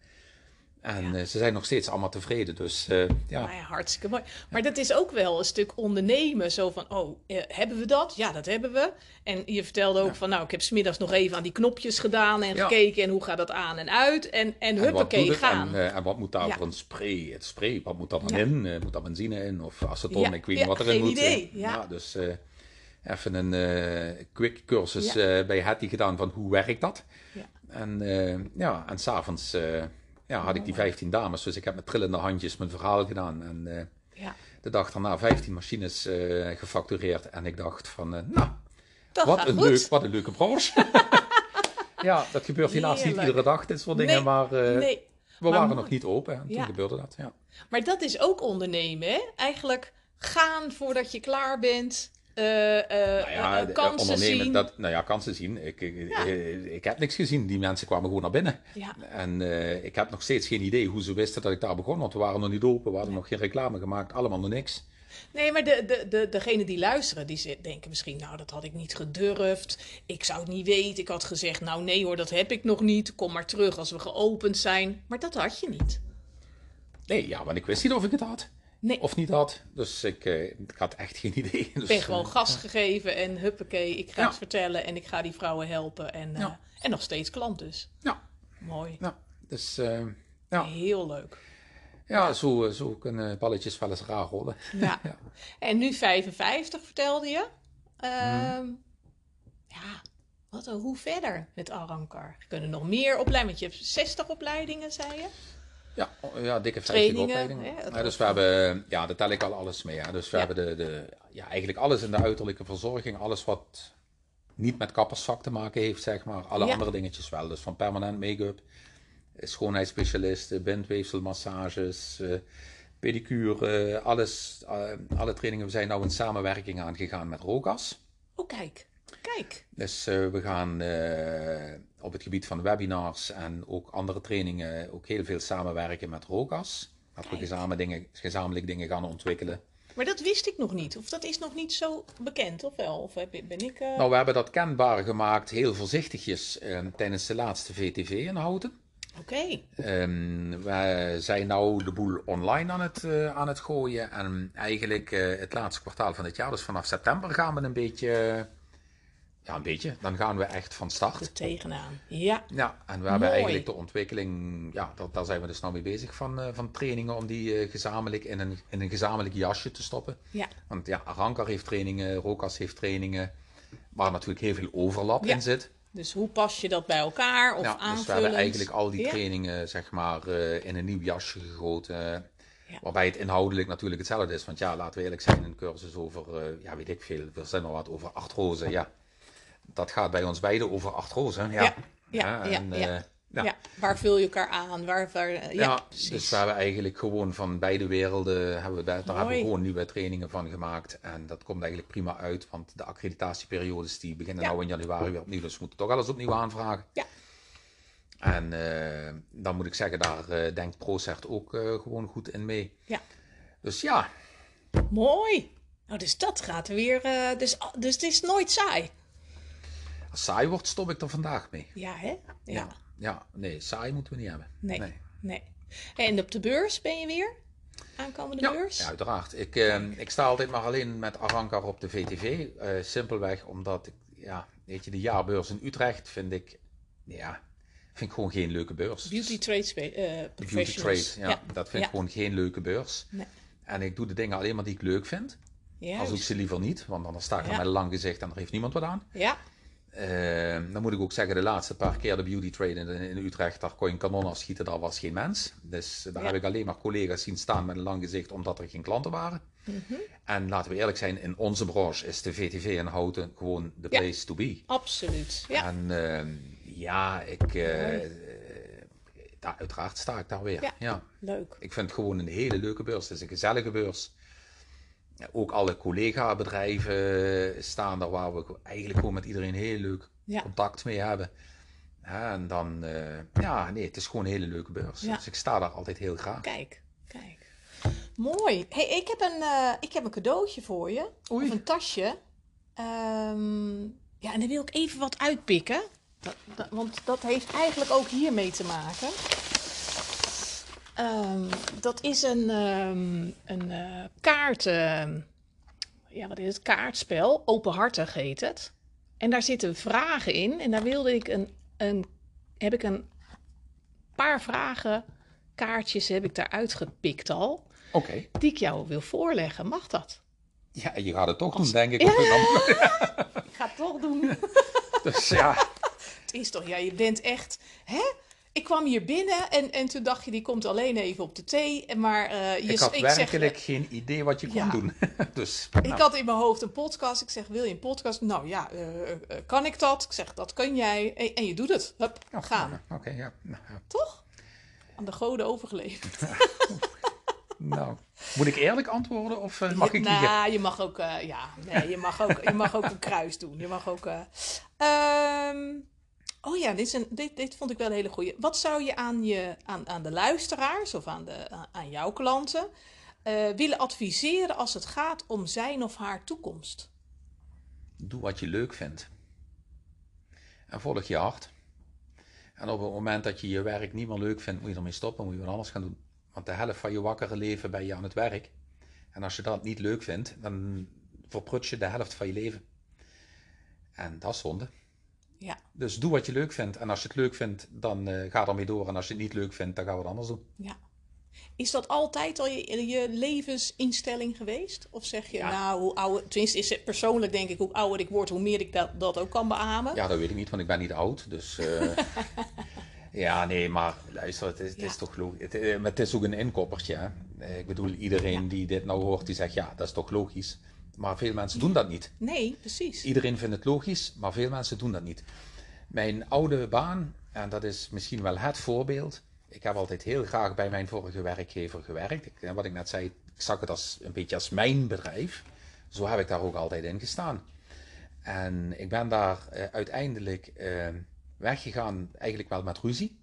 En eh, ze zijn nog steeds allemaal tevreden. Dus uh, ja. Nou ja. Hartstikke mooi. Maar dat is ook wel een stuk ondernemen. Zo van, oh, uh, hebben we dat? Ja, dat hebben we. En je vertelde ook van, nou, ik heb smiddags nog even aan die knopjes gedaan en gekeken. En hoe gaat dat aan en uit? En, en, huppakee, gaan. En, en, wat moet daar voor een spray? Het spray, wat moet daar dan in? moet daar benzine in? Of aceton? ik weet niet wat erin moet. Idee. Ja. dus even een quick cursus bij Hattie gedaan van hoe werkt dat? En ja, en s'avonds ja, had ik die 15 dames. Dus ik heb met trillende handjes mijn verhaal gedaan. En uh, ja. de dag daarna 15 machines uh, gefactureerd. En ik dacht van, uh, nou, wat een, leuk, wat een leuke branche. ja, dat gebeurt helaas niet iedere dag, dit soort dingen. Nee, maar nee. we waren nog niet open en toen gebeurde dat. Ja. Maar dat is ook ondernemen, hè? Eigenlijk gaan voordat je klaar bent. Uh, nou ja, kansen zien. Dat, nou ja, kansen zien. Ik, ik, ik, heb niks gezien. Die mensen kwamen gewoon naar binnen. Ja. En ik heb nog steeds geen idee hoe ze wisten dat ik daar begon. Want we waren nog niet open. We hadden nog geen reclame gemaakt. Allemaal nog niks. Nee, maar de, de, de, degene die luisteren, die denken misschien, nou, dat had ik niet gedurfd. Ik zou het niet weten. Ik had gezegd, nou nee hoor, dat heb ik nog niet. Kom maar terug als we geopend zijn. Maar dat had je niet. Nee, ja, want ik wist niet of ik het had. Nee. Of niet had. Dus ik, uh, ik had echt geen idee. Dus, ben gewoon uh, gas gegeven en huppakee, ik ga het vertellen en ik ga die vrouwen helpen. En, uh, ja. en nog steeds klant dus. Ja. Mooi. Ja, dus ja. Heel leuk. Ja, Zo, zo kunnen balletjes wel eens raar rollen. Ja. ja. En nu 55 vertelde je. Mm. Ja, wat, hoe verder met Arankar? Kunnen nog meer opleiden, want je hebt 60 opleidingen, zei je? Ja, ja dikke 50 opleidingen. Ja, dus we hebben, ja, daar tel ik al alles mee. Hè. Dus we hebben de, de, ja, eigenlijk alles in de uiterlijke verzorging, alles wat niet met kappersvak te maken heeft, zeg maar. Alle andere dingetjes wel. Dus van permanent make-up, schoonheidsspecialisten, bindweefselmassages, uh, pedicure, alles, uh, alle trainingen. We zijn nou in samenwerking aangegaan met Rogas. Oh, kijk. Kijk. Dus we gaan op het gebied van webinars en ook andere trainingen ook heel veel samenwerken met ROCAS. Dat we gezamenlijk dingen, gezamenlijk dingen gaan ontwikkelen. Maar dat wist ik nog niet. Of dat is nog niet zo bekend, of wel? Of ben ik... Uh... Nou, we hebben dat kenbaar gemaakt, heel voorzichtigjes, uh, tijdens de laatste VTV in Houten. Oké. Okay. Um, ehm, we zijn nou de boel online aan het, uh, aan het gooien. En eigenlijk het laatste kwartaal van het jaar, dus vanaf september, gaan we een beetje ja, een beetje. Dan gaan we echt van start. Er tegenaan, ja. Ja, en we hebben eigenlijk de ontwikkeling, ja, dat, daar zijn we dus nou mee bezig van, uh, van trainingen om die uh, gezamenlijk in een, in een gezamenlijk jasje te stoppen. Ja. Want ja, Rankar heeft trainingen, Rokas heeft trainingen, waar natuurlijk heel veel overlap in zit. Dus hoe pas je dat bij elkaar of ja, Dus we hebben eigenlijk al die trainingen, zeg maar, uh, in een nieuw jasje gegoten. Ja. Waarbij het inhoudelijk natuurlijk hetzelfde is. Want ja, laten we eerlijk zijn, een cursus over, ja, weet ik veel, er zijn nog wat over acht rozen, ja dat gaat bij ons beiden over acht rozen. Ja, ja, ja. En, ja, Ja. Ja. Waar vul je elkaar aan? Waar, waar, ja, Ja, precies. dus we hebben eigenlijk gewoon van beide werelden, hebben we, daar hebben we gewoon nieuwe trainingen van gemaakt. En dat komt eigenlijk prima uit, want de accreditatieperiodes die beginnen nou in januari weer opnieuw. Dus we moeten toch alles opnieuw aanvragen. Ja. En eh, dan moet ik zeggen, daar eh, denkt ProCert ook eh, gewoon goed in mee. Ja. Dus ja, Mooi. Nou, dus dat gaat weer. eh, dus, dus het is nooit saai. Saai wordt, stop ik er vandaag mee. Ja, hè? Ja. Ja, nee, saai moeten we niet hebben. Nee. Nee. En op de beurs ben je weer? Aankomende Ja, beurs? ja, uiteraard. Ik, eh, ik sta altijd maar alleen met Arankar op de VTV. eh, simpelweg omdat ik, ja, weet je, de jaarbeurs in Utrecht vind ik, ja, vind ik gewoon geen leuke beurs. Beauty Trade beauty Professionals. trade, ja, dat vind ik gewoon geen leuke beurs. Nee. En ik doe de dingen alleen maar die ik leuk vind. Als ik ze liever niet, want anders sta ik er met een lang gezicht en er heeft niemand wat aan. Ja, Eh, dan moet ik ook zeggen, de laatste paar keer de beauty trade in, in Utrecht, daar kon je een kanon afschieten, daar was geen mens. Dus daar Ja. heb ik alleen maar collega's zien staan met een lang gezicht, omdat er geen klanten waren. Mhm. En laten we eerlijk zijn, in onze branche is de VTV in Houten gewoon de Ja. place to be. absoluut. Ja. En eh, ja, ik, eh, daar, uiteraard sta ik daar weer. Ja. Ja. Leuk. Ik vind het gewoon een hele leuke beurs. Het is een gezellige beurs. Ook alle collega-bedrijven staan er waar we eigenlijk gewoon met iedereen heel leuk Ja. contact mee hebben. Ja, en dan, eh, ja, nee, het is gewoon een hele leuke beurs. Ja. Dus ik sta daar altijd heel graag. Kijk, kijk. Mooi. Hey, ik, heb een, eh, ik heb een cadeautje voor je. Oei. Of een tasje. Ehm, ja, en dan wil ik even wat uitpikken. Dat, dat- want dat heeft eigenlijk ook hiermee te maken. Ehm, dat is een, ehm, een eh, kaart. ehm, ja, wat is het? Kaartspel. Openhartig heet het. En daar zitten vragen in. En daar wilde ik een, een, heb ik een paar vragen, kaartjes heb ik daaruit gepikt al. Oké. Die ik jou wil voorleggen. Mag dat? Ja, je gaat het toch doen, denk ik. Ja. op een andere- Ik ga het toch doen. Dus ja, Het is toch, ja, je bent echt. Hè? Ik kwam hier binnen en, en toen dacht je, die komt alleen even op de thee. Maar eh, je, ik had zeg, werkelijk geen idee wat je kon doen. dus, Ik nou, had in mijn hoofd een podcast. Ik zeg, wil je een podcast? Nou ja, eh, eh, kan ik dat? Ik zeg, dat kan jij. En, en je doet het. Hup, gaan. Oké, ja. Nou, ja. Toch? Aan de goden overgeleverd. Nou, moet ik eerlijk antwoorden of mag ik nou, je mag ook, ja, nee, je mag ook, je mag ook een kruis doen. Je mag ook. ehm, oh ja, dit, is een, dit, dit vond ik wel een hele goeie. Wat zou je aan, je, aan, aan de luisteraars of aan, de, aan- jouw klanten eh, willen adviseren als het gaat om zijn of haar toekomst? Doe wat je leuk vindt. En volg je hart. En op het moment dat je je werk niet meer leuk vindt, moet je ermee stoppen, moet je wat anders gaan doen. Want de helft van je wakkere leven ben je aan het werk. En als je dat niet leuk vindt, dan verprut je de helft van je leven. En dat is zonde. Ja, Dus doe wat je leuk vindt. En als je het leuk vindt, dan eh, ga ermee door. En als je het niet leuk vindt, dan gaan we het anders doen. ja. Is dat altijd al je, je levensinstelling geweest? Of zeg je, Ja. nou, hoe ouder, tenminste is het persoonlijk denk ik, hoe ouder ik word, hoe meer ik dat, dat ook kan beamen? Ja, dat weet ik niet, want ik ben niet oud. Dus eh, ja, nee, maar luister, het is, het is Ja. toch logisch. Het, eh, maar het is ook een inkoppertje. Hè? Eh, Ik bedoel, iedereen die dit nou hoort, die zegt ja, dat is toch logisch. Maar veel mensen doen dat niet. Nee, precies. Iedereen vindt het logisch, maar veel mensen doen dat niet. Mijn oude baan, en dat is misschien wel het voorbeeld. Ik heb altijd heel graag bij mijn vorige werkgever gewerkt. Ik, eh, wat ik net zei, ik zag het als een beetje als mijn bedrijf. Zo heb ik daar ook altijd in gestaan. En ik ben daar eh, uiteindelijk eh, weggegaan, eigenlijk wel met ruzie.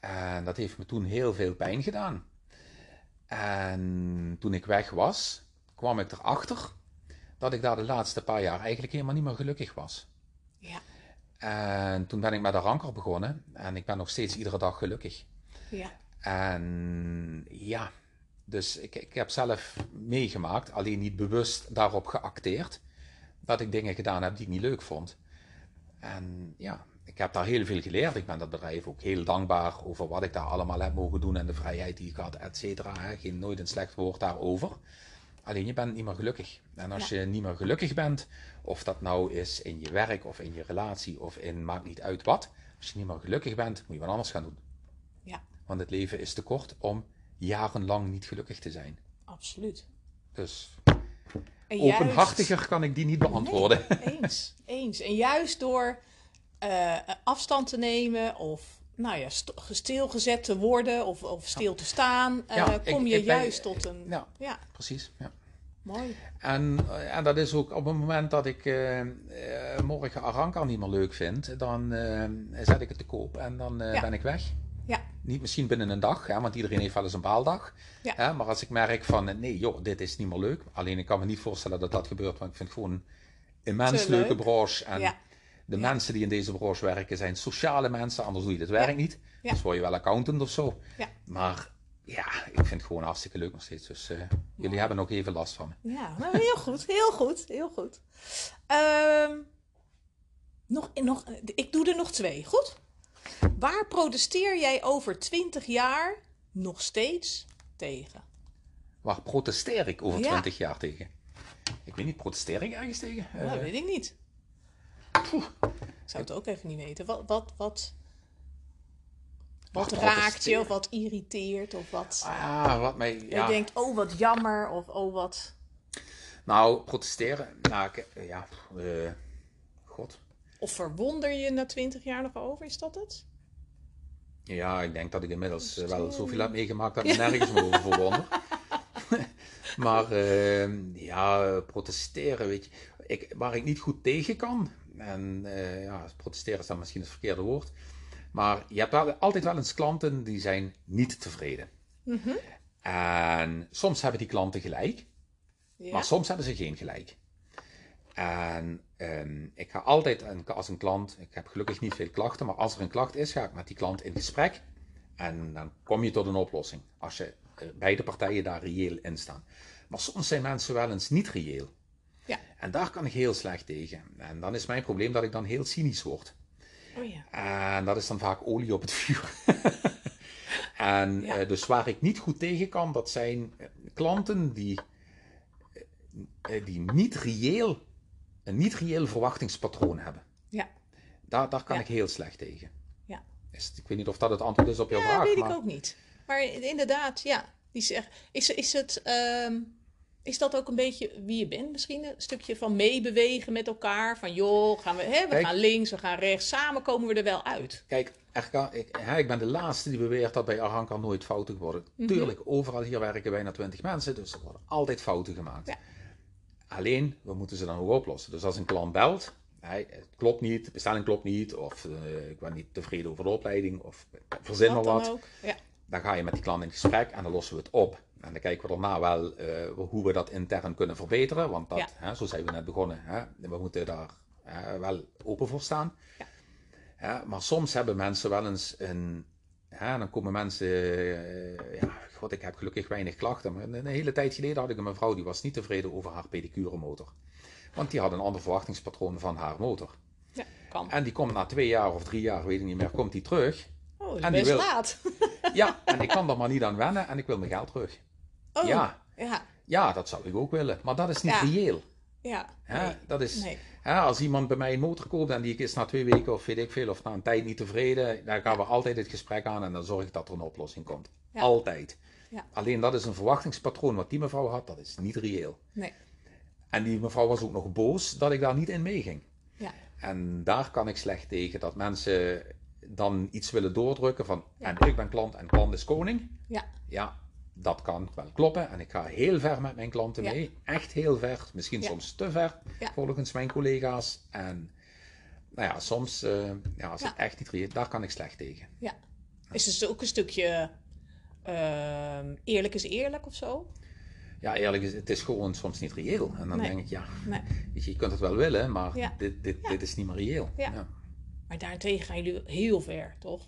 En dat heeft me toen heel veel pijn gedaan. En toen ik weg was, kwam ik erachter dat ik daar de laatste paar jaar eigenlijk helemaal niet meer gelukkig was. Ja, En toen ben ik met de ranker begonnen en ik ben nog steeds iedere dag gelukkig. ja, En ja, dus ik, ik heb zelf meegemaakt, alleen niet bewust daarop geacteerd, dat ik dingen gedaan heb die ik niet leuk vond. En ja, ik heb daar heel veel geleerd. Ik ben dat bedrijf ook heel dankbaar over wat ik daar allemaal heb mogen doen en de vrijheid die ik had, et cetera. Geen nooit een slecht woord daarover. Alleen je bent niet meer gelukkig. En als je niet meer gelukkig bent, of dat nou is in je werk of in je relatie of in maakt niet uit wat. Als je niet meer gelukkig bent, moet je wat anders gaan doen. ja, Want het leven is te kort om jarenlang niet gelukkig te zijn. absoluut. Dus juist- openhartiger kan ik die niet beantwoorden. Nee, eens, eens. En juist door eh, afstand te nemen of nou ja, st- stilgezet te worden of, of stil te staan, eh, Ja, ik- kom je ik ben- juist tot een... Ja, Ja, precies. Ja. Mooi. En, eh, en dat is ook op het moment dat ik eh, morgen Aranka niet meer leuk vind, dan zet ik het te koop en dan Ja. ben ik weg. Ja, Niet misschien binnen een dag, hè, want iedereen heeft wel eens een baaldag. Ja. Hè, maar als ik merk van, nee joh, dit is niet meer leuk. Alleen ik kan me niet voorstellen dat dat gebeurt, want ik vind het gewoon een immens Te leuke leuk. branche. En Ja. de mensen die in deze branche werken zijn sociale mensen, anders doe je dit werk niet. Ja. Dus word je wel accountant of zo. Ja. Maar ja, ik vind het gewoon hartstikke leuk nog steeds. Dus eh, jullie hebben ook even last van me. ja nou, heel goed, heel goed, heel goed. Ehm, nog, nog, ik doe er nog twee, goed? Waar protesteer jij over 20 jaar nog steeds tegen? Waar protesteer ik over Ja. 20 jaar tegen? Ik weet niet, protesteer ik ergens tegen? Nou, dat Eh, weet ik niet. Ik zou het ook even niet weten. Wat, wat, wat, wat Ach, raakt je of wat irriteert of wat ah, wat mij. je Ja. denkt, oh wat jammer of oh wat... Nou, protesteren. Nou, ja. eh, God. Of verwonder je na 20 jaar nog over, is dat het? Ja, ik denk dat ik inmiddels eh, wel zoveel heb meegemaakt dat ik me nergens meer over verwonder. maar eh, ja, protesteren, weet je. Ik, waar ik niet goed tegen kan, en eh, ja, protesteren is dan misschien het verkeerde woord. Maar je hebt wel, altijd wel eens klanten die zijn niet tevreden. En soms hebben die klanten gelijk. Ja. Maar soms hebben ze geen gelijk. En ehm, ik ga altijd een- als een klant, ik heb gelukkig niet veel klachten, maar als er een klacht is, ga ik met die klant in gesprek. En dan kom je tot een oplossing. Als je eh, beide partijen daar reëel in staan. Maar soms zijn mensen wel eens niet reëel. Ja. En daar kan ik heel slecht tegen. En dan is mijn probleem dat ik dan heel cynisch word. Oh ja. En dat is dan vaak olie op het vuur. en Ja. eh, dus waar ik niet goed tegen kan, dat zijn eh, klanten die, eh, die niet reëel, een niet reëel verwachtingspatroon hebben. Ja. Daar, daar kan Ja. ik heel slecht tegen. Ja. Is, ik weet niet of dat het antwoord is op jouw Ja, vraag. weet maar... ik ook niet. Maar inderdaad, ja. Die zeg, is, is, het, ehm, is dat ook een beetje wie je bent misschien? Een stukje van meebewegen met elkaar. Van joh, gaan we, hè, we Kijk. gaan links, we gaan rechts. Samen komen we er wel uit. Kijk, kan- ik, hè, ik ben de laatste die beweert dat bij Aranka nooit fouten worden. Mhm. Tuurlijk, overal hier werken bijna 20 mensen, dus er worden altijd fouten gemaakt. Ja. Alleen, we moeten ze dan ook oplossen. Dus als een klant belt, hij, het klopt niet, de bestelling klopt niet, of eh, ik ben niet tevreden over de opleiding, of verzin maar Wat dan ook. Ja. Dan ga je met die klant in gesprek en dan lossen we het op. En dan kijken we daarna wel eh, hoe we dat intern kunnen verbeteren. Want dat, Ja. hè, zo zijn we net begonnen. Hè, we moeten daar wel open voor staan. Ja. Ja, maar soms hebben mensen wel eens een. Dan komen mensen. eh, ja, god, ik heb gelukkig weinig klachten. Maar een hele tijd geleden had ik een mevrouw die was niet tevreden over haar pedicuremotor. Want die had een ander verwachtingspatroon van haar motor. ja, kan. En die komt na twee jaar of drie jaar, weet ik niet meer, komt die terug. Oh, dat is en die best wil- laat. Ja, en ik kan er maar niet aan wennen en ik wil mijn geld terug. Oh, Ja. Ja, Ja, dat zou ik ook willen. Maar dat is niet Ja. reëel. ja. Nee. Dat is, Nee. hè, als iemand bij mij een motor koopt en die is na twee weken of weet ik veel, of na een tijd niet tevreden, dan gaan we altijd het gesprek aan en dan zorg ik dat er een oplossing komt. Ja. Altijd. Ja. Alleen dat is een verwachtingspatroon wat die mevrouw had, dat is niet reëel. Nee. En die mevrouw was ook nog boos dat ik daar niet in meeging. Ja. En daar kan ik slecht tegen, dat mensen dan iets willen doordrukken van, Ja. en ik ben klant en klant is koning. Ja. Ja, dat kan wel kloppen. En ik ga heel ver met mijn klanten Ja. mee. Echt heel ver. Misschien Ja. soms te ver, volgens mijn collega's. En nou ja, soms, eh, ja, als het echt niet reëel daar kan ik slecht tegen. ja. Is het ook een stukje ehm, eerlijk is eerlijk of zo? Ja, eerlijk is het is gewoon soms niet reëel. En dan Nee. denk ik, ja, Nee. je, je kunt het wel willen, maar Ja. dit, dit, Ja. dit is niet meer reëel. Ja. Maar daarentegen gaan jullie heel ver, toch?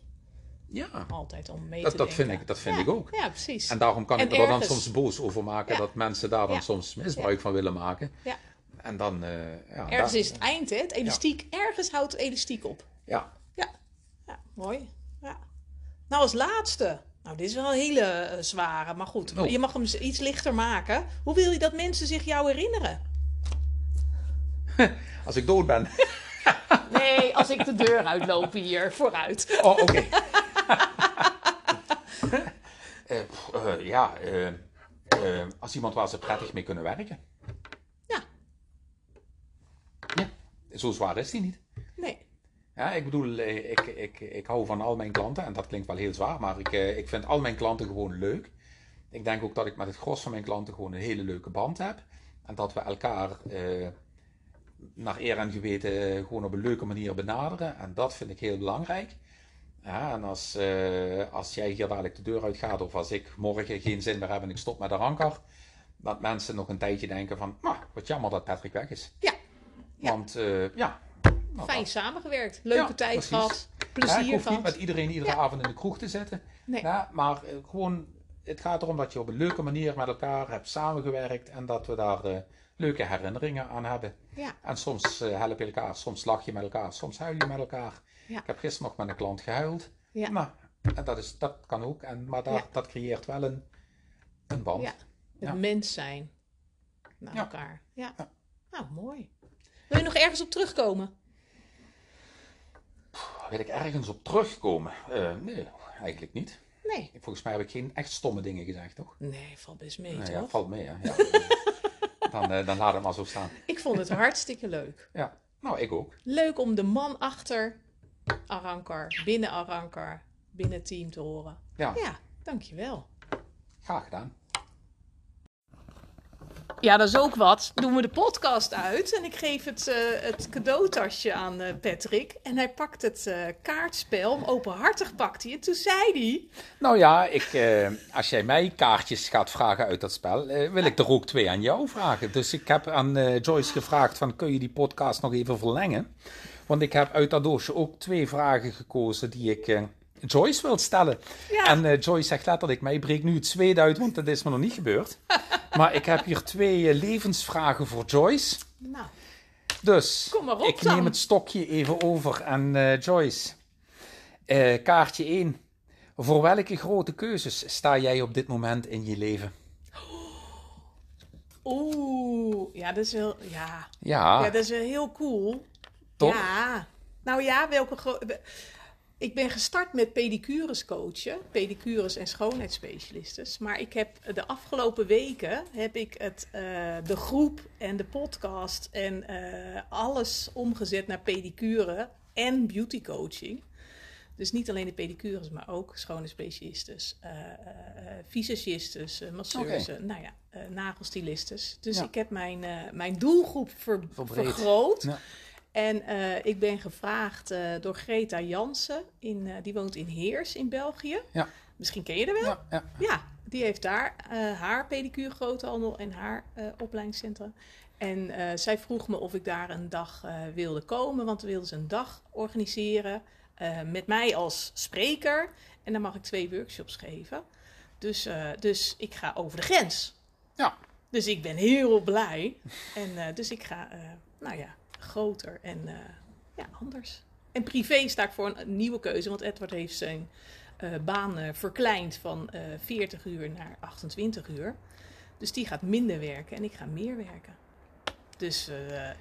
Ja, Altijd om mee dat, te dat denken. vind ik, dat vind Ja, ik ook. Ja, precies. En daarom kan En ik er dan soms boos over maken Ja. dat mensen daar dan Ja. soms misbruik van willen maken. Ja. En dan, eh, ja, Ergens daar- is het eind, hè? Het elastiek. Ergens houdt het elastiek op. Ja, Ja, ja mooi. Ja. Nou, als laatste. Nou, dit is wel een hele eh, zware, maar goed. Oh. Je mag hem iets lichter maken. Hoe wil je dat mensen zich jou herinneren? als ik dood ben. Nee, als ik de deur uitloop hier, vooruit. Oh, oké. Eh, eh, ja, eh, als iemand waar ze prettig mee kunnen werken. Ja, Ja, zo zwaar is die niet. nee. Ja, ik bedoel, ik, ik, ik hou van al mijn klanten en dat klinkt wel heel zwaar, maar ik, ik vind al mijn klanten gewoon leuk. Ik denk ook dat ik met het gros van mijn klanten gewoon een hele leuke band heb. En dat we elkaar naar eer en geweten eh, gewoon op een leuke manier benaderen. En dat vind ik heel belangrijk. Ja, en als, eh, als jij hier dadelijk de deur uit gaat, of als ik morgen geen zin meer heb en ik stop met de ranker, dat mensen nog een tijdje denken van, nou, wat jammer dat Patrick weg is. Ja. Ja. Want eh, ja, nou, Fijn samengewerkt. Leuke Ja, tijd precies. gehad. ja, Plezier niet gehad. met iedereen iedere Ja. avond in de kroeg te zitten. Nee. Ja, maar gewoon, het gaat erom dat je op een leuke manier met elkaar hebt samengewerkt en dat we daar leuke herinneringen aan hebben. Ja. En soms eh, help je elkaar, soms lach je met elkaar, soms huil je met elkaar. Ja. Ik heb gisteren nog met een klant gehuild. Ja. Nou, en dat, is, dat kan ook, en, maar dat, Ja. dat creëert wel een, een band. Ja. Het mens zijn. Naar elkaar. Ja. Nou, mooi. Wil je nog ergens op terugkomen? Wil ik ergens op terugkomen? Eh, nee, eigenlijk niet. Nee. Volgens mij heb ik geen echt stomme dingen gezegd, toch? Nee, valt best mee, toch? ja, valt mee, hè? Ja. dan, eh, dan laat het maar zo staan. Ik vond het hartstikke leuk. Ja, nou, ik ook. Leuk om de man achter Arankar, binnen Arankar, binnen het team te horen. Ja, Ja, dankjewel. graag gedaan. Ja, dat is ook wat. Doen we de podcast uit en ik geef het, eh, het cadeautasje aan eh, Patrick. En hij pakt het eh, kaartspel, openhartig pakt hij. En toen zei hij... Nou ja, ik, als jij mij kaartjes gaat vragen uit dat spel, wil ik er ook twee aan jou vragen. Dus ik heb aan Joyce gevraagd van, kun je die podcast nog even verlengen? Want ik heb uit dat doosje ook twee vragen gekozen die ik Joyce wil stellen. Ja. En eh, Joyce zegt letterlijk, mij breekt nu het zweet uit, want dat is me nog niet gebeurd. maar ik heb hier twee eh, levensvragen voor Joyce. Nou, Dus Kom maar op ik dan. neem het stokje even over en eh, Joyce. kaartje 1. Voor welke grote keuzes sta jij op dit moment in je leven? oeh. Ja, dat is wel... Ja, Ja, ja dat is wel heel cool. Toch? Ja. Nou ja, welke... gro- Ik ben gestart met pedicures coachen, pedicures en schoonheidsspecialistes. Maar ik heb de afgelopen weken heb ik het, eh, de groep en de podcast en eh, alles omgezet naar pedicure en beauty coaching. Dus niet alleen de pedicures, maar ook schone specialistes, eh eh, visagistes, masseurs, Oké. nou ja, eh, nagelstylistes. Dus Ja. ik heb mijn, mijn doelgroep ver- Verbreed. vergroot. Ja. En eh, ik ben gevraagd eh, door Greta Jansen, in, eh, die woont in Heers in België. Ja. Misschien ken je haar wel. ja, ja. Ja, die heeft daar haar pedicure groothandel en haar opleidingscentrum. En zij vroeg me of ik daar een dag wilde komen, want we wilden ze een dag organiseren met mij als spreker. En dan mag ik twee workshops geven. Dus, dus ik ga over de grens. Ja. Dus ik ben heel blij. En dus ik ga, nou ja, groter en eh, ja, anders. En privé sta ik voor een, nieuwe keuze, want Edward heeft zijn eh, baan eh, verkleind van eh 40 uur naar 28 uur. Dus die gaat minder werken en ik ga meer werken. Dus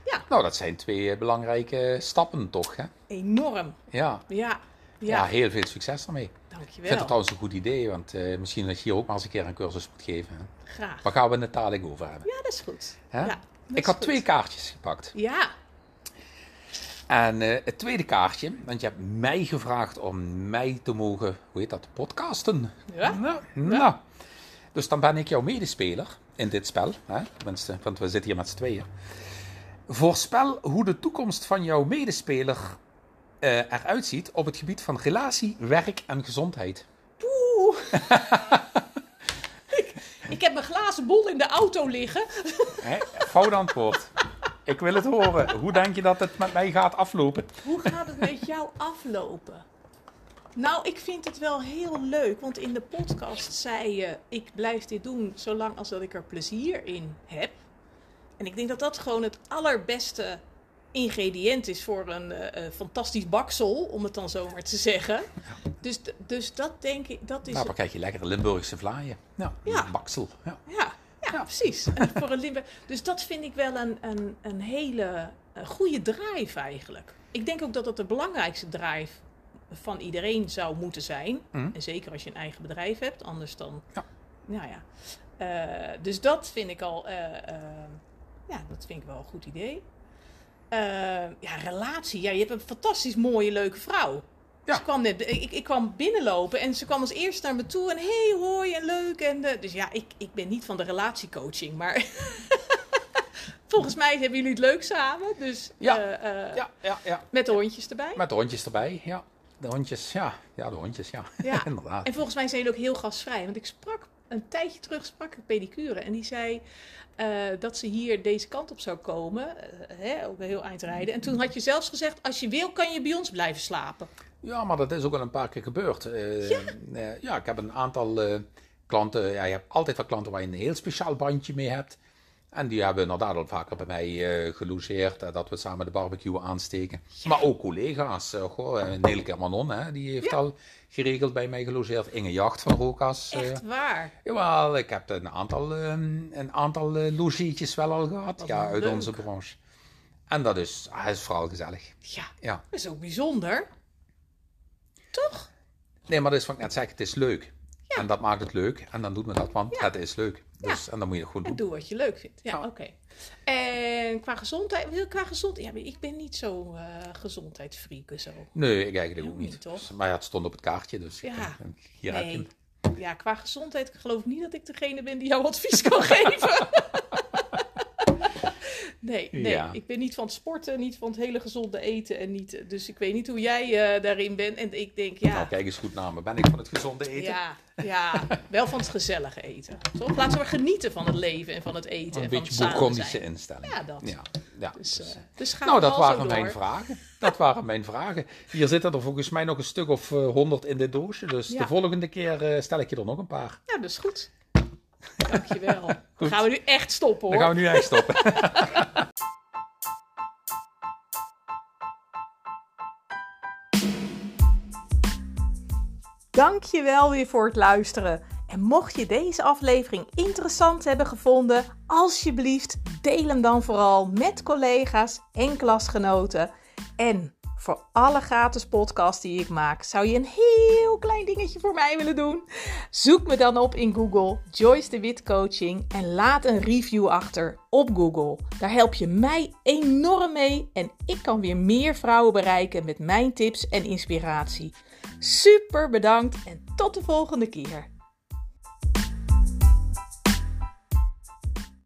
ja, Nou, dat zijn twee belangrijke stappen toch, hè? enorm. Ja. Ja, Ja, ja, heel veel succes daarmee. Ik dankjewel. vind het trouwens een goed idee, want misschien dat je hier ook maar eens een keer een cursus moet geven. Hè? Graag. Waar gaan we het dadelijk over hebben? Ja, dat is goed. Hè? Ja, dat Ik is had goed. twee kaartjes gepakt. Ja, En eh, het tweede kaartje, want je hebt mij gevraagd om mij te mogen, hoe heet dat, podcasten. Ja. Nou, nou. Dus dan ben ik jouw medespeler in dit spel. Hè? Tenminste, want we zitten hier met z'n tweeën. Voorspel hoe de toekomst van jouw medespeler eh, eruit ziet op het gebied van relatie, werk en gezondheid. Oeh. ik, ik heb mijn glazen bol in de auto liggen. Hè? Fout antwoord. Ik wil het horen. Hoe denk je dat het met mij gaat aflopen? Hoe gaat het met jou aflopen? Nou, ik vind het wel heel leuk, want in de podcast zei je: ik blijf dit doen zolang als dat ik er plezier in heb. En ik denk dat dat gewoon het allerbeste ingrediënt is voor een eh, eh, fantastisch baksel, om het dan zo maar te zeggen. Dus, dus dat denk ik, dat is Nou, dan krijg je lekkere Limburgse vlaaien. Ja, Ja. baksel. Ja. Ja, ja, precies. Voor een Limburg. Dus dat vind ik wel een, een, een hele eh, goede drive eigenlijk. Ik denk ook dat dat de belangrijkste drive van iedereen zou moeten zijn. Mhm. En zeker als je een eigen bedrijf hebt, anders dan. Ja. Nou ja. Eh, dus dat vind ik al. eh, ja, dat vind ik wel een goed idee. ja, relatie. Ja, je hebt een fantastisch mooie, leuke vrouw. Ja. Ze kwam net, ik, ik kwam binnenlopen en ze kwam als eerste naar me toe en hey, hoi en leuk. En, dus ja, ik, ik ben niet van de relatiecoaching, maar volgens mij hebben jullie het leuk samen. Dus Ja. eh, eh, Ja, ja, ja. met de hondjes erbij. Met de hondjes erbij, ja. De hondjes, ja. Ja, de hondjes, ja. Ja. Inderdaad. En volgens mij zijn jullie ook heel gastvrij. Want ik sprak een tijdje terug sprak ik pedicure en die zei eh, dat ze hier deze kant op zou komen. hè, ook heel eind rijden. En toen had je zelfs gezegd, als je wil kan je bij ons blijven slapen. Ja, maar dat is ook al een paar keer gebeurd. Eh, ja? ja, ik heb een aantal eh, klanten. Ja, je hebt altijd wel klanten waar je een heel speciaal bandje mee hebt. En die hebben inderdaad al vaker bij mij eh gelogeerd. eh, dat we samen de barbecue aansteken. Maar ook collega's. eh, goh, eh, Nelke Manon, hè, die heeft Ja. al geregeld bij mij gelogeerd. Inge Jacht van Rokas. eh, Echt waar. Jawel, ik heb een aantal, ehm, een aantal eh, logietjes wel al gehad. Wat Ja, uit onze branche. En dat is, is vooral gezellig. Ja, Ja. dat is ook bijzonder. Toch? Nee, maar dat is wat ik net zeg, het is leuk. Ja. En dat maakt het leuk. En dan doet men dat, want Ja. het is leuk. Dus, En dan moet je het goed En doen. doe wat je leuk vindt. Ja, Ja. oké. En qua gezondheid, qua gezondheid, ja, ik ben niet zo eh gezondheidsfreak en zo. Nee, ik eigenlijk ook Ook niet. toch? Maar ja, het stond op het kaartje, dus Ja. hier heb je Nee. hem. Ja, qua gezondheid geloof ik niet dat ik degene ben die jou advies kan geven. nee, nee. Ja. ik ben niet van het sporten, niet van het hele gezonde eten. En niet, dus ik weet niet hoe jij eh, daarin bent. En ik denk, ja, Nou, kijk eens goed naar me. Ben ik van het gezonde eten? ja, ja, wel van het gezellige eten. Toch? Laten we maar genieten van het leven en van het eten. Een en beetje bourgondische zijn. instelling. Ja, dat. Ja, ja. Dus, eh, dus nou, dat waren mijn door. vragen. Dat waren mijn vragen. Hier zitten er volgens mij nog een stuk of eh, honderd in dit doosje. Dus Ja. de volgende keer stel ik je er nog een paar. Ja, dat is goed. Dankjewel. Dan gaan we nu echt stoppen hoor. Dan gaan we nu echt stoppen. Dankjewel weer voor het luisteren. En mocht je deze aflevering interessant hebben gevonden, alsjeblieft deel hem dan vooral met collega's en klasgenoten. En voor alle gratis podcasts die ik maak, zou je een heel klein dingetje voor mij willen doen? Zoek me dan op in Google, Joyce de Wit Coaching, en laat een review achter op Google. Daar help je mij enorm mee en ik kan weer meer vrouwen bereiken met mijn tips en inspiratie. Super bedankt en tot de volgende keer.